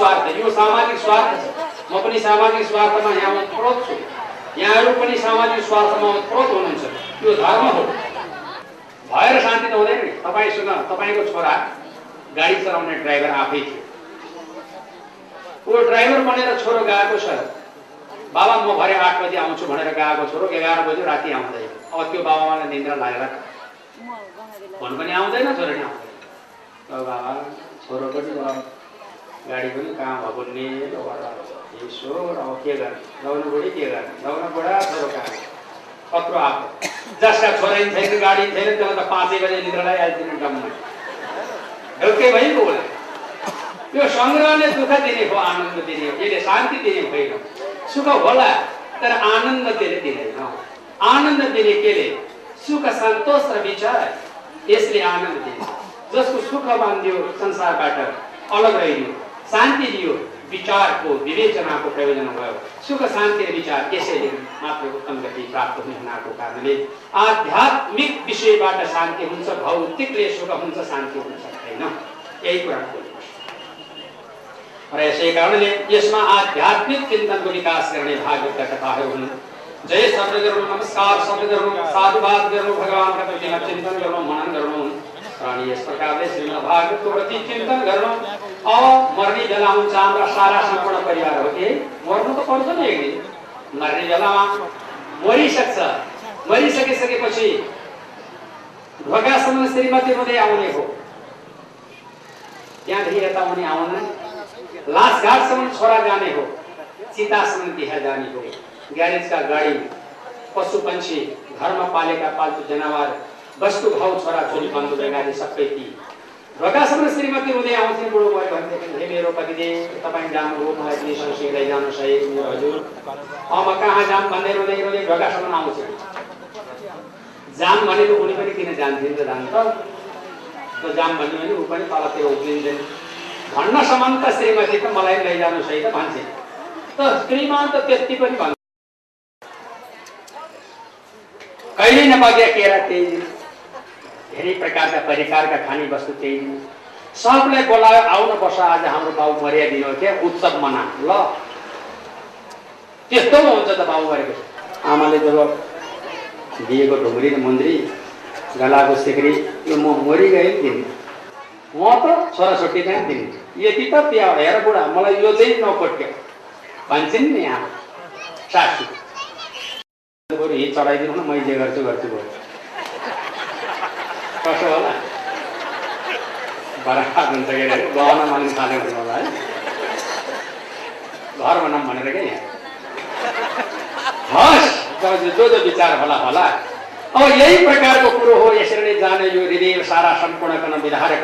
स्वार्थ यो सामाजिक स्वार्थ छ म पनि सामाजिक स्वार्थमा यहाँ उत्प्रोत छु। यहाँहरू पनि सामाजिक स्वार्थमा उत्प्रोत हुनुहुन्छ। यो धर्म हो। भएर शान्ति त हुँदैन नि। तपाईँसँग तपाईँको छोरा गाडी चलाउने ड्राइभर आफै थियो। ऊ ड्राइभर बनेर छोरो गएको छ। बाबा म भरे आठ बजी आउँछु भनेर गएको छोरो एघार बजी राति आउँदैन अब त्यो बाबालाई निन्द्रा लागेर फोन पनि आउँदैन छोरो नि आउँदैन। बाबा छोरो पनि गाडी पनि कहाँ भएको नि ईश्वर अब के गर्ने लाउनु बुढी के गर्ने लाउनु बुढा छोरो कहाँ कत्रो आएको जसका छोरा नि छैन गाडी नि छैन त्यसलाई त पाँचै बजे निद्रालाई आइदिने डममा ढुक्कै भइपो होला यो सङ्ग्रहले दुःख दिने हो आनन्द दिने हो यसले शान्ति दिने होइन सुख होला तर आनन्द त्यसले दिँदैन आनन्द दिने केले सुख सन्तोष र विचार यसले आनन्द दिन्छ जसको सुख बाँधियो संसारबाट अलग रहिदियो शान्ति दियो विचारको विवेचनाको प्रयोजन भयो। सुख शान्ति र विचार यसैले मात्र उत्तम गति प्राप्त हुनको कारणले आध्यात्मिक विषयबाट शान्ति हुन्छ भौतिकले सुख हुन्छ शान्ति हुन सक्दैन। यही कुरा र यसै कारणले यसमा आध्यात्मिक चिन्तनको विकास गर्ने भागवतका कथाहरू हुन्। जय शब्द गर्नु नमस्कार शब्द गर्नु साधुवाद गर्नु भगवान्का चिन्तन गर्नु मनन गर्नु अनि यस प्रकारले श्रीमद् भागवतको प्रति चिन्तन गर्नु अब मर्ने बेला हुन्छ हाम्रा सारा सम्पूर्ण परिवार हो कि? मर्नु त पर्छ नि एक दिन। मर्ने बेलामा मरिसक्छ। मरिसकिसकेपछि ढोकासम्म श्रीमती हुँदै आउने हो। त्यहाँदेखि यता उनी आउन लासघाटसम्म छोरा जाने हो। चितासम्म तिहार जाने हो। ग्यारेजका गाडी पशु पंक्षी घरमा पालेका पाल्तु जनावर वस्तु भाउ छोरा छोरी बन्धु बेगारी सबै ती। ढोकासम्म श्रीमती हुँदै आउँथे बुढो भयो भनेदेखि हे मेरो पतिदेव तपाईँ जानुभयो मलाई पनि सँगसँगै लैजानु सही मेरो हजुर। अब म कहाँ जाम भन्दै रोँदै रोँदै ढोकासम्म आउँछु जाम भनेको उनी पनि किन जान्थिन् त जान त? जाम भन्यो भने ऊ पनि तलतिर उक्लिन्छन् भन्नसम्म त श्रीमती त मलाई लैजानु सही त भन्छे त श्रीमान त त्यति पनि भन्छ कहिले नबग्या केरा त्यही धेरै प्रकारका परिकारका खाने वस्तु त्यही दिन सबलाई बोलायो आउन बस आज हाम्रो बाउ मर्या दिनु क्या उत्सव मना। ल। त्यस्तो हुन्छ त बाउ मरेको आमाले जब दिएको ढुङ्ग्री र मन्दिरी गलाको सिक्री यो म मरिगएँ दिने म त छोराछोटी कहाँ दिने यति त प्या हेर बुढा मलाई यो चाहिँ नपट्क्यो भन्छन् नि यहाँ सासू। बरु हिट चढाइदिनु न मैले जे गर्छु गर्छु भयो कसो होला बराबर हुन्छ के अरे गहना माग्नु थाल्यो भने होला है घर बनाऊँ भनेर क्या यहाँ हस् जो जो विचार होला होला अब यही प्रकारको कुरो हो यसरी नै जाने यो हृदय सारा सम्पूर्ण गर्न विधार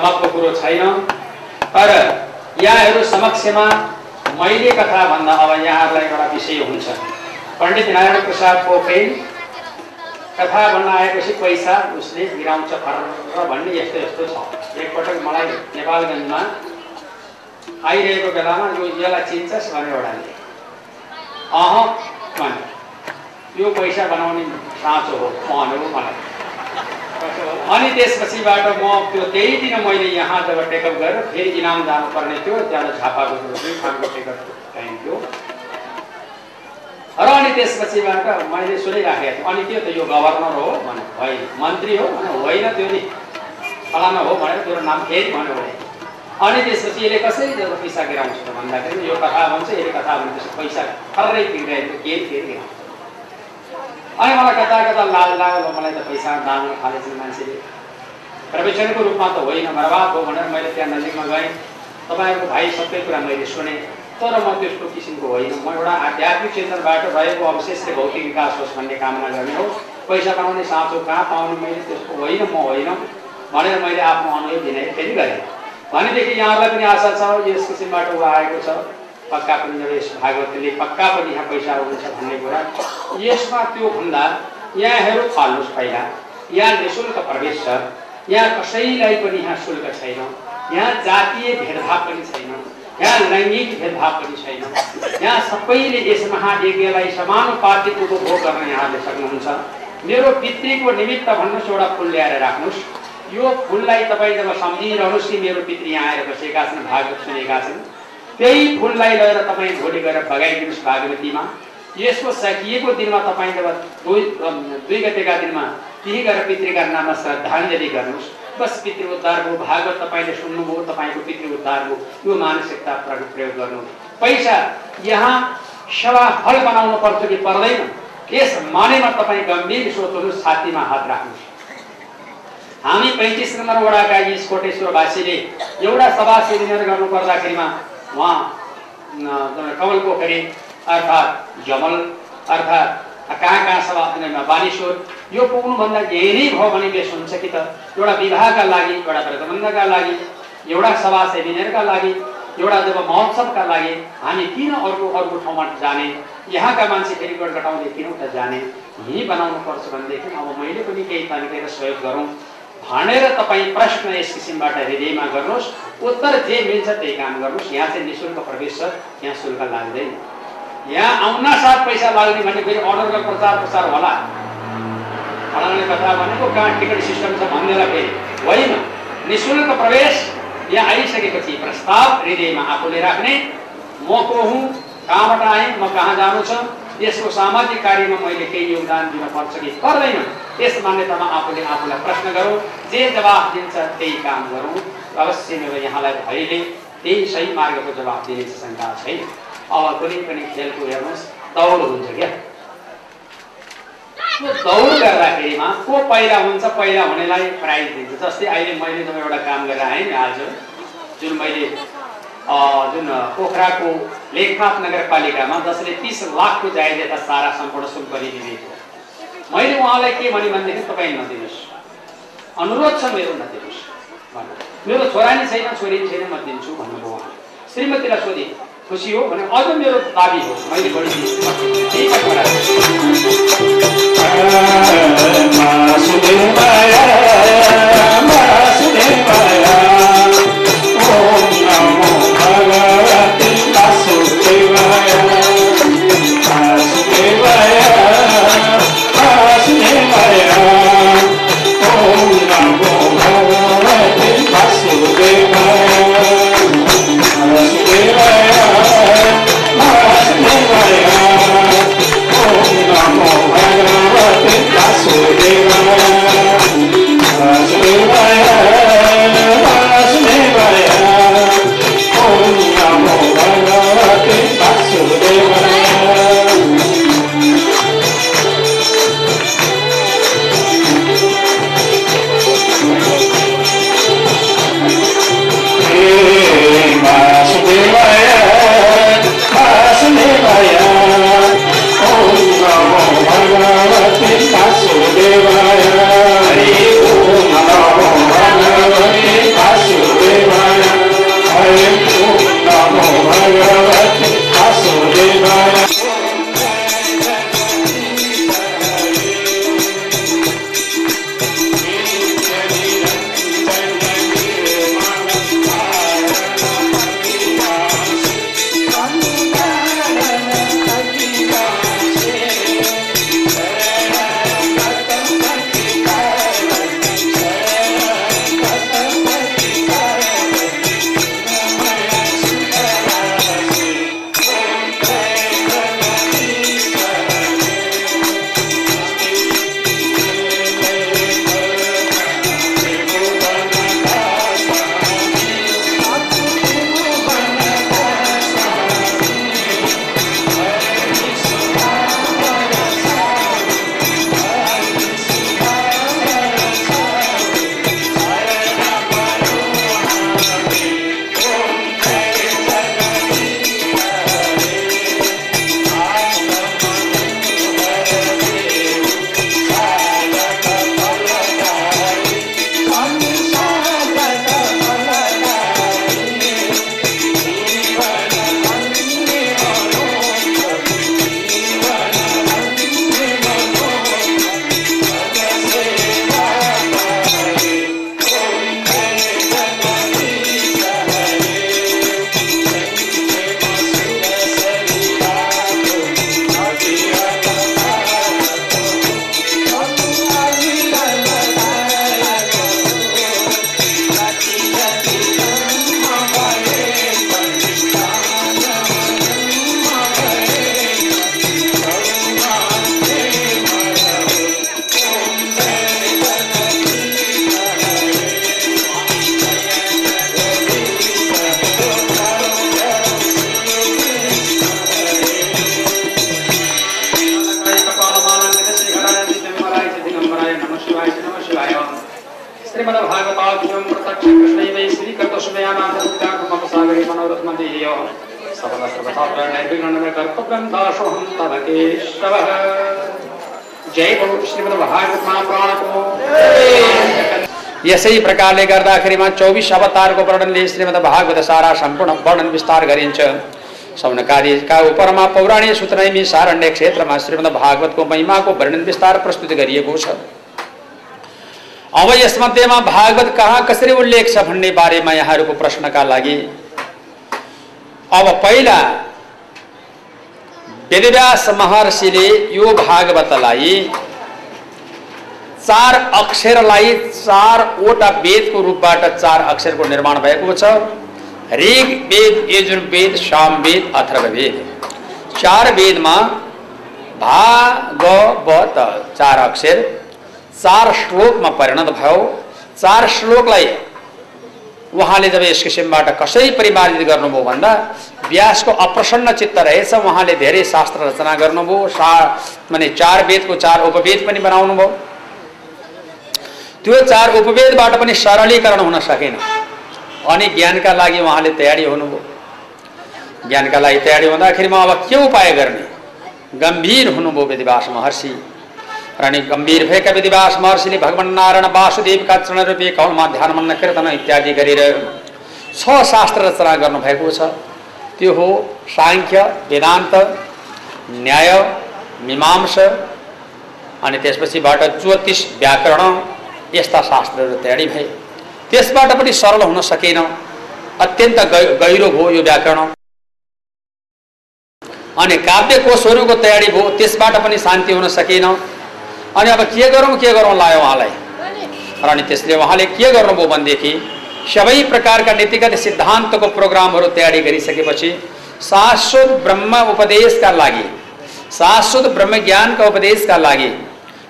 सम्भवको कुरो छैन। तर यहाँहरू समक्षमा मैले कथा भन्दा अब यहाँहरूलाई एउटा विषय हुन्छ। पण्डित नारायण प्रसाद पोखरेल कथा भन्न आएपछि पैसा उसले गिराउँछ फर भन्ने यस्तो यस्तो छ। एकपटक मलाई नेपालगञ्जमा आइरहेको बेलामा यो यसलाई चिन्छस् भने एउटाले। अह भने। यो पैसा बनाउने साँचो हो भन्यो मलाई। अनि त्यसपछिबाट म त्यो त्यही दिन मैले यहाँ जब टेकअप गरेर फेरि इनाम जानुपर्ने थियो त्यहाँबाट झापाको दुई ठाउँको टिकट चाहिन्थ्यो र अनि त्यसपछिबाट मैले सुनिराखेको थिएँ अनि के त यो गभर्नर हो भने होइन मन्त्री हो भने होइन त्यो नि। फलाना हो भनेर त्यो नाम फेरि भन्यो भने अनि त्यसपछि यसले कसरी जब पैसा गिराउँछ भन्दाखेरि यो कथा भन्छ यसले कथा भनेपछि पैसा खर्रै तिरिरहेको के फेरि अनि मलाई कता कता लाज लाग्यो मलाई त पैसा दान थालेछन् मान्छेले। प्रवेशनको रूपमा त होइन बर्बाद हो भनेर मैले त्यहाँ नजिकमा गएँ। तपाईँहरूको भाइ सबै कुरा मैले सुने तर म त्यस्तो किसिमको होइन। म एउटा आध्यात्मिक चिन्तनबाट रहेको अवशेषले भौतिक विकास होस् भन्ने कामना गर्ने हो। पैसा पाउने साँचो कहाँ पाउने मैले त्यस्तो होइन म होइन भनेर मैले आफ्नो अनुयोग दिने फेरि गरेँ। भनेदेखि यहाँहरूलाई पनि आशा छ यस किसिमबाट ऊ आएको छ। पक्का पनि यस भागवतले पक्का पनि यहाँ पैसा हुन्छ भन्ने कुरा। यसमा त्यो भन्दा यहाँहरू फाल्नुहोस् पहिला यहाँ नि शुल्क प्रवेश छ यहाँ कसैलाई पनि यहाँ शुल्क छैन। यहाँ जातीय भेदभाव पनि छैन। यहाँ लैङ्गिक भेदभाव पनि छैन। यहाँ सबैले यस महायज्ञलाई समानुपातिक उपभोग गर्न यहाँले सक्नुहुन्छ। मेरो पितृको निमित्त भन्नुहोस् एउटा फुल ल्याएर राख्नुहोस्। यो फुललाई तपाईँ जब सम्झिरहनुहोस् कि मेरो पितृ यहाँ आएर बसेका छन् भागवत सुनेका छन् त्यही फुललाई लगेर तपाईँ भोलि गएर बगाइदिनुहोस् भागवतीमा। यसको सकिएको दिनमा तपाईँ दुई दुई गतेका दिनमा त्यही गएर पितृका नाममा श्रद्धाञ्जली गर्नुहोस्। बस पितृ उद्धार भयो। भागवत तपाईँले सुन्नुभयो तपाईँको पितृ उद्धार भयो। यो मानसिकता प्रयोग गर्नु। पैसा यहाँ सेवा फल बनाउनु पर्छ कि पर्दैन? यस मानेमा तपाईँ गम्भीर सोच्नुहोस् छातीमा हात राख्नुहोस्। हामी पैँतिस नम्बर वडाका यस कोटेश्वरवासीले एउटा सभा सेमिनार गर्नु पर्दाखेरिमा उहाँ कमल पोखरी अर्थात् जमल अर्थात् कहाँ कहाँ सभा बानेश्वर। यो पुग्नुभन्दा यही नै भयो भने बेस हुन्छ कि त एउटा विवाहका लागि एउटा व्रतबन्धका लागि एउटा सभा सेमिनारका लागि एउटा जब महोत्सवका लागि हामी किन अर्को अर्को ठाउँमा जाने यहाँका मान्छे फेरि गटगटाउँदै किन उता जाने यहीँ बनाउनु पर्छ भनेदेखि अब मैले पनि केही तनिकेर सहयोग गरौँ। भनेर तपाईँ प्रश्न यस किसिमबाट हृदयमा गर्नुहोस्। उत्तर जे मिल्छ त्यही काम गर्नुहोस्। यहाँ चाहिँ नि शुल्क प्रवेश छ। यहाँ शुल्क लाग्दैन। यहाँ आउन साथ पैसा लाग्ने भने फेरि अर्डरको प्रचार प्रसार होला। फलाउने कथा भनेको कहाँ टिकट सिस्टम छ भन्नेलाई फेरि होइन। नि शुल्क प्रवेश यहाँ आइसकेपछि प्रस्ताव हृदयमा आफूले राख्ने। म को हुँ? कहाँबाट आएँ? म कहाँ जानु छ? यसको सामाजिक कार्यमा मैले केही योगदान दिन पर्छ कि पर्दैन। यस मान्यतामा आफूले आफूलाई प्रश्न गरौँ जे जवाब दिन्छ त्यही काम गरौँ। अवश्य मेरो यहाँलाई भइले त्यही सही मार्गको जवाब दिने शङ्का छैन। अब कुनै पनि खेलको हेर्नुहोस् दौड हुन्छ क्या। त्यो दौड गर्दाखेरिमा को पहिला हुन्छ पहिला हुनेलाई प्राइज दिन्छ। जस्तै अहिले मैले जब एउटा काम गरेर आएँ नि आज। जुन मैले जुन पोखराको लेखनाथ नगरपालिकामा जसले तिस लाखको जायजेता सारा सम्पूर्ण शुल्क गरिदिएको मैले उहाँलाई के भने भनेदेखि तपाईँ नदिनुहोस्। अनुरोध छ मेरो नदिनुहोस्। भन्नु मेरो छोरा नै छैन छोरी छैन म दिन्छु भन्नुभयो उहाँ। श्रीमतीलाई सोधेँ खुसी हो भने अझ मेरो दाबी हो। मैले बढी यसै प्रकारले गर्दाखेरिमा चौबिस अवतारको वर्णनले श्रीमद् भागवत सारा सम्पूर्ण वर्णन विस्तार गरिन्छ। सौनकादिका उपरमा पौराणिक सूत्रैमी सारण्य क्षेत्रमा श्रीमद् भागवतको महिमाको वर्णन विस्तार प्रस्तुत गरिएको छ। अब यसमध्येमा भागवत कहाँ कसरी उल्लेख छ भन्ने बारेमा यहाँहरूको प्रश्नका लागि। अब पहिला वेदव्यास महर्षिले यो भागवतलाई चार अक्षरलाई चारवटा वेदको रूपबाट चार अक्षरको निर्माण भएको छ। ऋग वेद यजुर्वेद सामवेद अथर्ववेद चार वेदमा भागवत चार अक्षर। चार श्लोकमा परिणत भयो। चार श्लोकलाई उहाँले जब यस किसिमबाट कसरी परिमार्जित गर्नुभयो भन्दा व्यासको अप्रसन्न चित्त रहेछ उहाँले धेरै शास्त्र रचना गर्नुभयो। सा माने चार वेदको चार उपवेद पनि बनाउनु भयो त्यो चार उपवेदबाट पनि सरलीकरण हुन सकेन। अनि ज्ञानका लागि उहाँले तयारी हुनुभयो। ज्ञानका लागि तयारी हुँदाखेरिमा अब के उपाय गर्ने? गम्भीर हुनुभयो वेदिवास महर्षि। र अनि गम्भीर भएका वेदिवास महर्षिले भगवान् नारायण वासुदेवका चरण रूपी कौलमा मन्न कीर्तन इत्यादि गरेर छ शास्त्र रचना गर्नुभएको छ। त्यो हो साङ्ख्य वेदान्त न्याय मीमांस अनि त्यसपछिबाट ज्योतिष व्याकरण यस्ता शास्त्रहरू तयारी भए। त्यसबाट पनि सरल हुन सकेन। अत्यन्त गहिरो भयो यो व्याकरण। अनि काव्य कोषहरूको तयारी भयो त्यसबाट पनि शान्ति हुन सकेन। अनि अब के गरौँ के गरौँ लायो उहाँलाई? र अनि त्यसले उहाँले के गर्नुभयो भनेदेखि सबै प्रकारका नीतिगत सिद्धान्तको प्रोग्रामहरू तयारी गरिसकेपछि शाश्वत ब्रह्म उपदेशका लागि शाश्वत ब्रह्म ज्ञानका उपदेशका लागि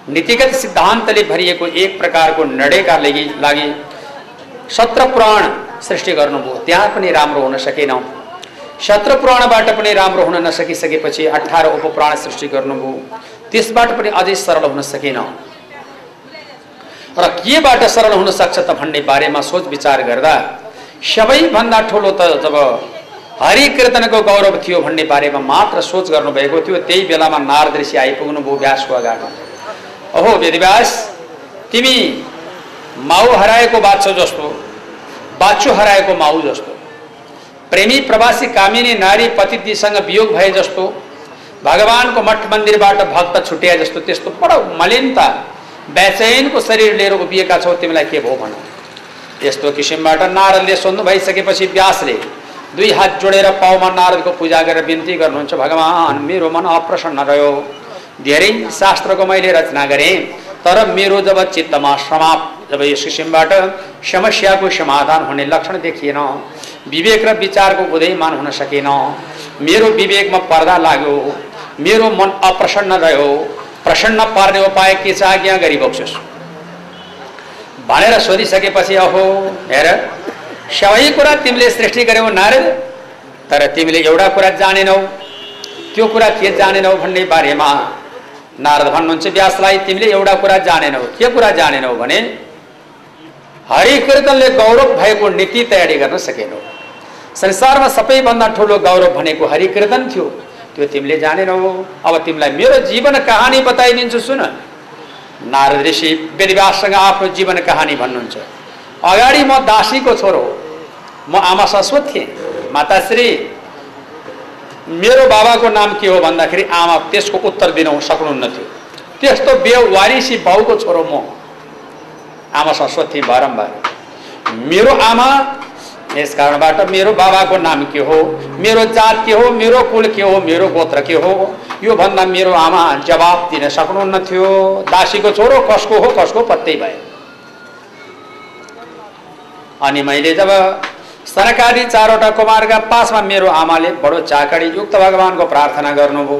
नीतिगत सिद्धान्तले भरिएको एक प्रकारको निर्णयका लागि लागि सत्र पुराण सृष्टि गर्नुभयो। त्यहाँ पनि राम्रो हुन सकेन। सत्र पुराणबाट पनि राम्रो हुन नसकिसकेपछि अठार उपपुराण सृष्टि गर्नुभयो। त्यसबाट पनि अझै सरल हुन सकेन। र केबाट सरल हुन सक्छ त भन्ने बारेमा सोच विचार गर्दा सबैभन्दा ठुलो त जब हरि कीर्तनको गौरव थियो भन्ने बारेमा मात्र सोच गर्नुभएको थियो त्यही बेलामा नारद ऋषि आइपुग्नु भयो व्यासको अगाडि। अहो वेदव्यास तिमी माउ हराएको बाछो जस्तो बाछु हराएको माउ जस्तो प्रेमी प्रवासी कामिनी नारी पतिथिसँग वियोग भए जस्तो भगवानको मठ मन्दिरबाट भक्त छुट्याए जस्तो त्यस्तो बडो मलिनता बेचैनको शरीर लिएर उभिएका छौ तिमीलाई के भयो भन। यस्तो किसिमबाट नारदले सोध्नु भइसकेपछि व्यासले दुई हात जोडेर पाउमा नारदको पूजा गरेर बिन्ती गर्नुहुन्छ भगवान् मेरो मन अप्रसन्न रह्यो। धेरै शास्त्रको मैले रचना गरेँ। तर मेरो जब चित्तमा समाप्त जब यस किसिमबाट समस्याको समाधान हुने लक्षण देखिएन विवेक र विचारको उदयमान हुन सकेन। मेरो विवेकमा पर्दा लाग्यो मेरो मन अप्रसन्न रह्यो प्रसन्न पार्ने उपाय के छ आज्ञा गरिबक्छस् भनेर सोधिसकेपछि अहो हेर सबै कुरा तिमीले सृष्टि गर्यौ नारद तर तिमीले एउटा कुरा जानेनौ त्यो कुरा के जानेनौ भन्ने बारेमा नारद भन्नुहुन्छ व्यासलाई तिमीले एउटा कुरा जानेनौ। के कुरा जानेनौ भने हरि कीर्तनले गौरव भएको नीति तयारी गर्न सकेनौ। संसारमा सबैभन्दा ठुलो गौरव भनेको हरि कीर्तन थियो। त्यो तिमीले जानेनौ। अब तिमीलाई मेरो जीवन कहानी बताइदिन्छु सुन। नारद ऋषि वेदव्याससँग आफ्नो जीवन कहानी भन्नुहुन्छ अगाडि म दासीको छोरो। म आमा शाश्वत थिएँ माताश्री मेरो बाबाको नाम के हो भन्दाखेरि आमा त्यसको उत्तर दिन सक्नुहुन्न थियो त्यस्तो बेवारिसी बाउको छोरो म। आमा थिएँ बारम्बार। मेरो आमा यस कारणबाट मेरो बाबाको नाम के हो मेरो जात के हो मेरो कुल के हो मेरो गोत्र के हो यो भन्दा मेरो आमा जवाब दिन सक्नुहुन्न थियो दासीको छोरो कसको हो कसको पत्तै भयो अनि मैले जब सरकारी चारवटा कुमारका पासमा मेरो आमाले बडो चाकडी युक्त भगवान्को प्रार्थना गर्नुभयो।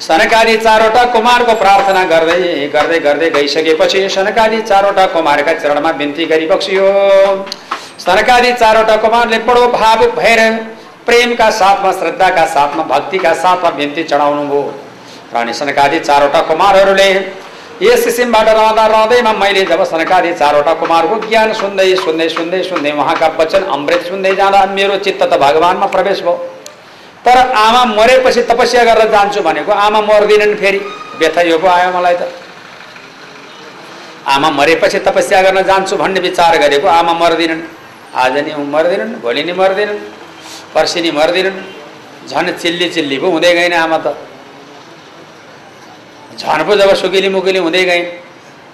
सनकादी चारवटा कुमारको प्रार्थना गर्दै गर्दै गर्दै गइसकेपछि सनकादी चारवटा कुमारका चरणमा बिन्ती गरिबक्सियो। सनकादी चारवटा कुमारले बडो भावुक भएर प्रेमका साथमा श्रद्धाका साथमा भक्तिका साथमा बिन्ती चढाउनु भयो र अनि सनकादी चारवटा कुमारहरूले यस किसिमबाट रहँदा रहँदैमा मैले जब सनकादि चारवटा कुमारको ज्ञान सुन्दै सुन्दै सुन्दै सुन्दै उहाँका वचन अमृत सुन्दै जाँदा मेरो चित्त त भगवान्मा प्रवेश भयो। तर आमा मरेपछि तपस्या गरेर जान्छु भनेको आमा मर्दिनन् फेरि। व्यथा यो पो आयो मलाई त। आमा मरेपछि तपस्या गर्न जान्छु भन्ने विचार गरेको आमा मर्दिनन्। आज नि मर्दिनन् भोलि नि मर्दिनन् पर्सि नि मर्दिनन्। झन् चिल्ली चिल्ली पो हुँदै गएन आमा त। झन् जब सुकिली मुकिली हुँदै गइन्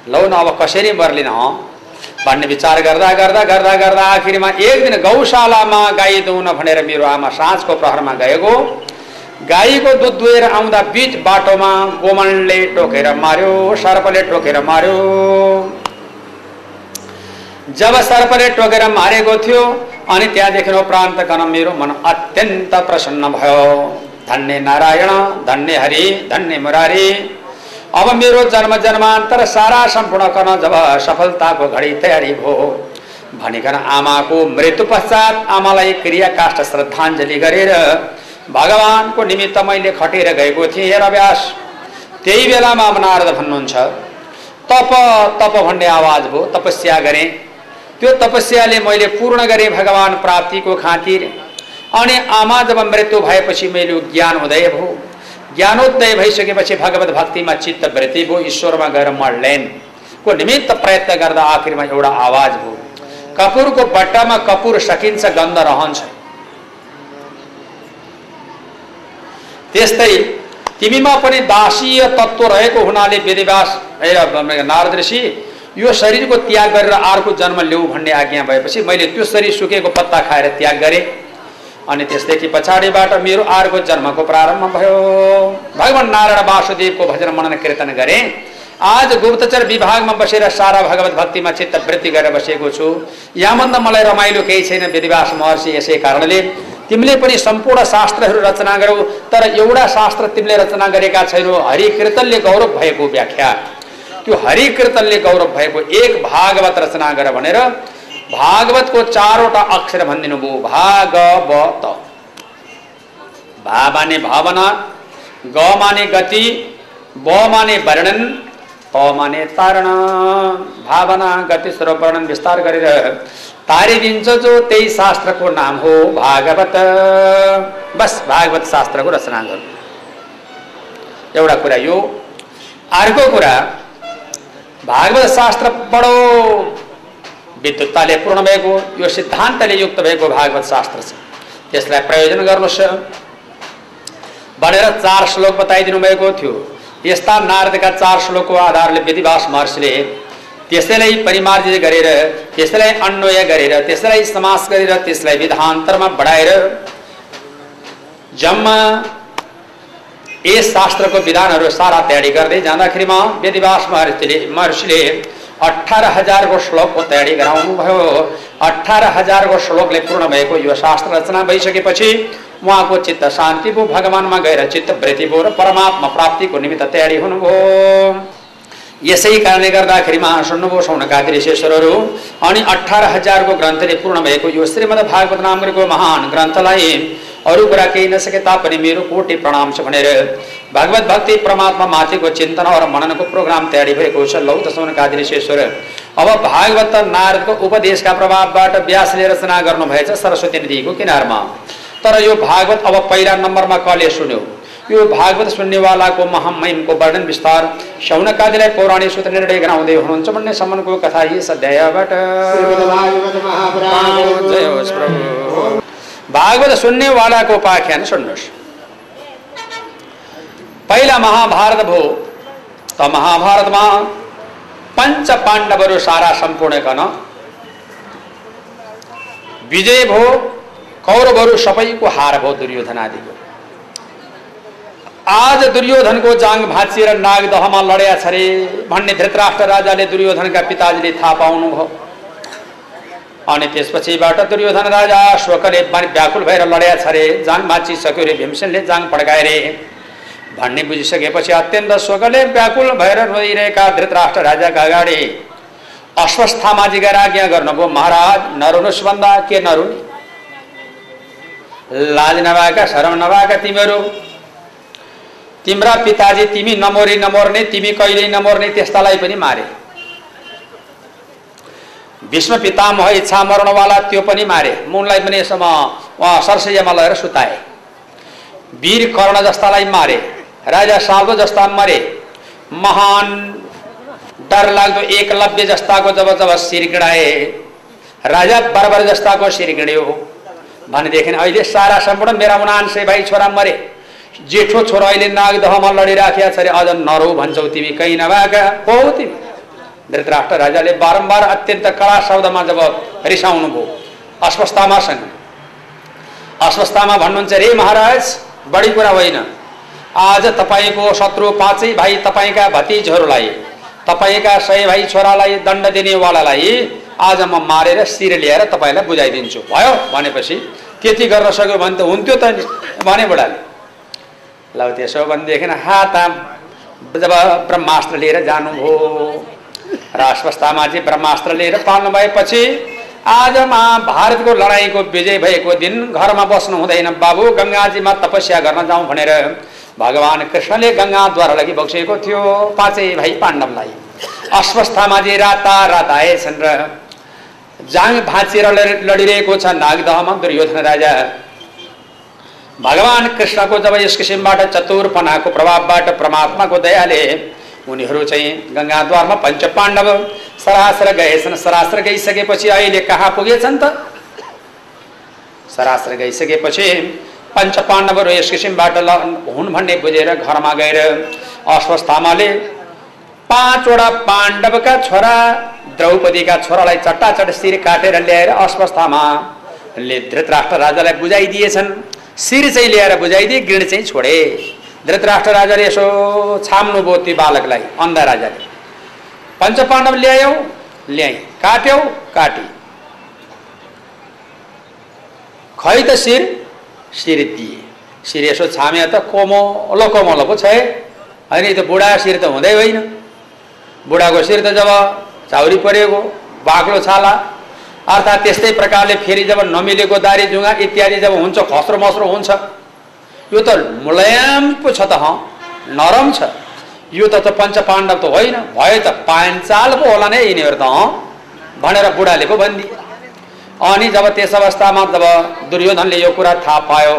लौ न अब कसरी मर्लिन हँ भन्ने विचार गर्दा गर्दा गर्दा गर्दा आखिरमा एक दिन गौशालामा गाई दुहुन भनेर मेरो आमा साँझको प्रहरमा गएको गाईको दुध दुहेर आउँदा बिच बाटोमा गोमनले टोकेर मार्यो सर्पले टोकेर मार्यो जब सर्पले टोकेर मारेको थियो अनि त्यहाँदेखि गर्न मेरो मन अत्यन्त प्रसन्न भयो धन्य नारायण धन्य हरि धन्य मुरारी अब मेरो जन्म जन्मान्तर सारा सम्पूर्ण गर्न जब सफलताको घडी तयारी भयो भनिकन आमाको मृत्यु पश्चात आमालाई क्रिया काष्ठ श्रद्धाञ्जली गरेर भगवानको निमित्त मैले खटेर गएको थिएँ हेर व्यास त्यही बेलामा नारद भन्नुहुन्छ तप तप भन्ने आवाज भयो तपस्या गरेँ। त्यो तपस्याले मैले पूर्ण गरेँ भगवान् प्राप्तिको खातिर। अनि आमा जब मृत्यु भएपछि मैले ज्ञान उदय भयो। ज्ञानोदय भइसकेपछि भगवत भक्तिमा चित्त वृत्ति भयो ईश्वरमा गएर मर्लेनको निमित्त प्रयत्न गर्दा आखिरमा एउटा आवाज भयो कपुरको बट्टामा कपुर सकिन्छ गन्ध रहन्छ। त्यस्तै तिमीमा पनि दासीय तत्त्व रहेको हुनाले वेदिवास नारद ऋषि यो शरीरको त्याग गरेर अर्को जन्म ल्याऊ भन्ने आज्ञा भएपछि मैले त्यो शरीर सुकेको पत्ता खाएर त्याग गरेँ। अनि त्यसदेखि पछाडिबाट मेरो अर्को जन्मको प्रारम्भ भयो। भगवान् नारायण वासुदेवको भजन मनन कीर्तन गरेँ। आज गुप्तचर विभागमा बसेर सारा भगवत भक्तिमा चित्त वृत्ति गरेर बसेको छु। यहाँभन्दा मलाई रमाइलो केही छैन वेदिवास महर्षि यसै कारणले तिमीले पनि सम्पूर्ण शास्त्रहरू रचना गरौ तर एउटा शास्त्र तिमीले रचना गरेका छैनौ हरि कीर्तनले गौरव भएको व्याख्या। त्यो हरि कीर्तनले गौरव भएको एक भागवत रचना गर भनेर भागवतको चारवटा अक्षर भनिदिनु भयो भागवत भा माने भावना ग माने गति ब माने वर्णन त माने तारण। भावना गति स्वरूप वर्णन विस्तार गरेर तारिदिन्छ जो त्यही शास्त्रको नाम हो भागवत। बस भागवत शास्त्रको रचना गर्नु। एउटा कुरा यो। अर्को कुरा भागवत शास्त्र बडो विद्युत्ताले पूर्ण भएको यो सिद्धान्तले युक्त भएको भागवत शास्त्र छ। त्यसलाई प्रयोजन गर्नुहोस्। भनेर चार श्लोक बताइदिनु भएको थियो। यस्ता नारदका चार श्लोकको आधारले विधिवास महर्षिले त्यसैलाई परिमार्जित गरेर त्यसैलाई अन्वय गरेर त्यसैलाई समास गरेर त्यसलाई विधान्तरमा बढाएर जम्मा यस शास्त्रको विधानहरू सारा तयारी गर्दै जाँदाखेरिमा वेदिवास महर्षिले महर्षिले अठार हजारको श्लोकको तयारी गराउनु भयो। अठार हजारको श्लोकले पूर्ण भएको यो शास्त्र रचना भइसकेपछि उहाँको चित्त शान्ति भयो भगवान्मा गएर चित्त वृत्ति भयो र परमात्मा प्राप्तिको निमित्त तयारी हुनुभयो। यसै कारणले गर्दाखेरिमा सुन्नुभयो सौनकादि ऋषेश्वरहरू अनि अठार हजारको ग्रन्थले पूर्ण भएको यो श्रीमद् भागवत नामको महान ग्रन्थलाई अरू कुरा केही नसके तापनि मेरो कोटि प्रणाम छ भनेर भगवत भक्ति परमात्मा माथिको चिन्तन र मननको प्रोग्राम तयारी भएको छ लौ त सौनकादि ऋषेश्वर अब भागवत नारदको उपदेशका प्रभावबाट व्यासले रचना गर्नुभएछ सरस्वती नदीको किनारमा। तर यो भागवत अब पहिला नम्बरमा कले सुन्यो। यो भागवत सुन्नेवालाको महामहिमको वर्णन विस्तार शौनकादिलाई पौराणिक सूत्र निर्णय गराउँदै हुनुहुन्छ भन्ने सम्मको कथा यस अध्यायबाट। भागवत सुन्नेवालाको उपाख्यान सुन्नुहोस् पहिला महाभारत भयो त महाभारतमा पञ्च पाण्डवहरू सारा सम्पूर्ण गर्न विजय भयो कौरवहरू सबैको हार भयो दुर्योधन आदिको आज दुर्योधनको जाङ भाँचिएर नागदहमा लड्या छ अरे भन्ने धृतराष्ट्र राजाले दुर्योधनका पिताजीले थाहा पाउनुभयो अनि त्यसपछिबाट दुर्योधन राजा शोकले व्याकुल भएर लड्या छ अरे जाङ भाँचिसक्यो अरे भीमसेनले जाङ पड्काए रे। भन्ने बुझिसकेपछि अत्यन्त शोकले व्याकुल भएर रोइरहेका धृतराष्ट्र राजाका अगाडि अश्वस्थामाजी गएर आज्ञा गर्नुभयो महाराज नरुनुहोस् भन्दा के नरुने? लाज नभएका शरम नभएका तिमीहरू तिम्रा पिताजी तिमी नमोरी नमर्ने तिमी कहिल्यै नमर्ने त्यस्तालाई पनि मारे। भीष्म पितामह इच्छा मर्नवाला त्यो पनि मारे। मुनलाई पनि यसमा उहाँ सरसैयामा लगेर सुताए। वीर कर्ण जस्तालाई मारे राजा साल्व जस्ता मरे। महान डर लाग्दो एकलव्य जस्ताको जब जब शिर गिडाए राजा बरबर जस्ताको शिर गिड्यो भनेदेखि अहिले सारा सम्पूर्ण मेरा उनान्से भाइ छोरा मरे। जेठो छोरा अहिले नागदहमा लडिराखेका छ अरे अझ नरौ भन्छौ तिमी कहीँ नभएका? हो तिमी। धृतराष्ट्र राजाले बारम्बार अत्यन्त कडा शब्दमा जब रिसाउनु भयो अस्वस्थामासँग अस्वस्थामा भन्नुहुन्छ रे महाराज बढी कुरा होइन। आज तपाईँको शत्रु पाँचै भाइ तपाईँका भतिजहरूलाई तपाईँका सय भाइ छोरालाई दण्ड दिनेवालालाई आज म मारेर शिर ल्याएर तपाईँलाई बुझाइदिन्छु। भयो भनेपछि त्यति गर्न सक्यो भने त हुन्थ्यो त भने बुढाले ल त्यसो भनेदेखि हात जब ब्रह्मास्त्र लिएर जानुभयो। र अस्वस्थामा ब्रह्मास्त्र लिएर पाल्नु भएपछि आज महाभारतको लडाइँको विजय भएको दिन घरमा बस्नु हुँदैन। बाबु गङ्गाजीमा तपस्या गर्न जाउँ भनेर भगवान् कृष्णले गङ्गाद्वारा लागि बक्सेको थियो पाँचै भाइ पाण्डवलाई। अस्वस्थामा चाहिँ राता रात आएछन् र जाङ भाँचेर लडिरहेको छ नागदहमा दुर्योधन राजा। भगवान् कृष्णको जब यस किसिमबाट चतुरपनाको प्रभावबाट परमात्माको दयाले उनीहरू चाहिँ गङ्गाद्वारमा पञ्च पाण्डव सरास्र गएछन् सरास्र गइसकेपछि अहिले कहाँ पुगेछन् त? सरास्र गइसकेपछि पञ्च पाण्डवहरू यस किसिमबाट हुन् भन्ने बुझेर घरमा गएर अस्वस्थामाले पाँचवटा पाण्डवका छोरा द्रौपदीका छोरालाई चट्टाचट शिर काटेर ल्याएर अस्वस्थामाले धृतराष्ट्र राजालाई बुझाइदिएछन्। शिर चाहिँ ल्याएर बुझाइदिए गृण चाहिँ छोडे। धृतराष्ट्र राजाले यसो छाम्नु भयो ती बालकलाई अन्धा राजाले पञ्च पाण्डव ल्यायौ ल्याइ काट्यौ काटी। खै त शिर? शिर दिए। शिर यसो छामे त कोमलो कोमलो पो छ होइन त बुढा शिर त हुँदै होइन। बुढाको शिर त जब चाउरी परेको बाक्लो छाला। अर्थात् त्यस्तै प्रकारले फेरि जब नमिलेको दारी जुङ्गा इत्यादि जब हुन्छ खस्रो मस्रो हुन्छ। यो त मुलायम पो छ त नरम छ। यो त पञ्च पाण्डव त होइन। भयो त पाञ्चाल पो होला नै यिनीहरू त भनेर बुढाले पो भनिदिए। अनि जब त्यस अवस्थामा जब दुर्योधनले यो कुरा थाहा पायो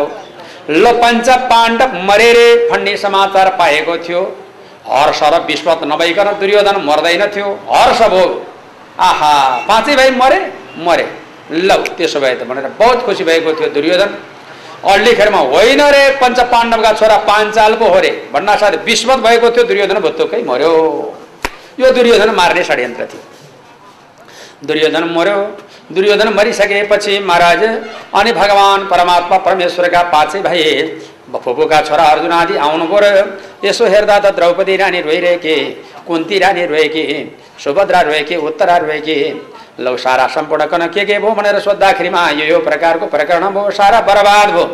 ल पञ्च पाण्डव मरे रे भन्ने समाचार पाएको थियो। हर्ष र विस्पत नभइकन दुर्योधन मर्दैन थियो। हर्ष भयो। आहा पाँचै भाइ मरे? मरे। ल त्यसो भए त भनेर बहुत खुसी भएको थियो दुर्योधन। अल्लीखेरमा होइन रे पञ्च पाण्डवका छोरा पाञ्चाल पो हो रे। भन्नासाथ विस्मत भएको थियो दुर्योधन भुत्तुकै मर्यो। यो दुर्योधन मार्ने षड्यन्त्र थियो। दुर्योधन मर्यो। दुर्योधन मरिसकेपछि महाराज अनि भगवान् परमात्मा परमेश्वरका पाँचै भाइ फुपूका छोरा अर्जुन आदि आउनु पऱ्यो। यसो हेर्दा त द्रौपदी रानी रोइरहेकी कुन्ती रानी रोएकी सुभद्रा रोएकी उत्तरा रोएकी लौ सारा सम्पूर्णकन के के भयो भनेर सोद्धाखेरिमा यो यो प्रकारको प्रकरण भयो सारा बर्बाद भयो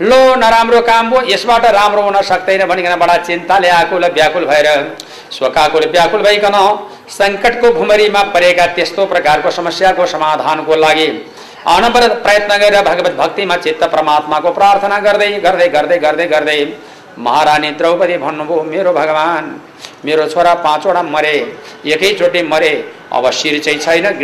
लो नराम्रो काम भयो यसबाट राम्रो हुन सक्दैन भनिकन बडा चिन्ताले आकुल व्याकुल भएर स्वकाकुल व्याकुल भइकन सङ्कटको भुमरीमा परेका त्यस्तो प्रकारको समस्याको समाधानको लागि अनवरत प्रयत्न गरेर भगवत भक्तिमा चित्त परमात्माको प्रार्थना गर्दै गर्दै गर्दै गर्दै गर्दै महारानी द्रौपदी भन्नुभयो मेरो भगवान् मेरो छोरा पाँचवटा मरे एकैचोटि मरे अब शिर चाहिँ छैन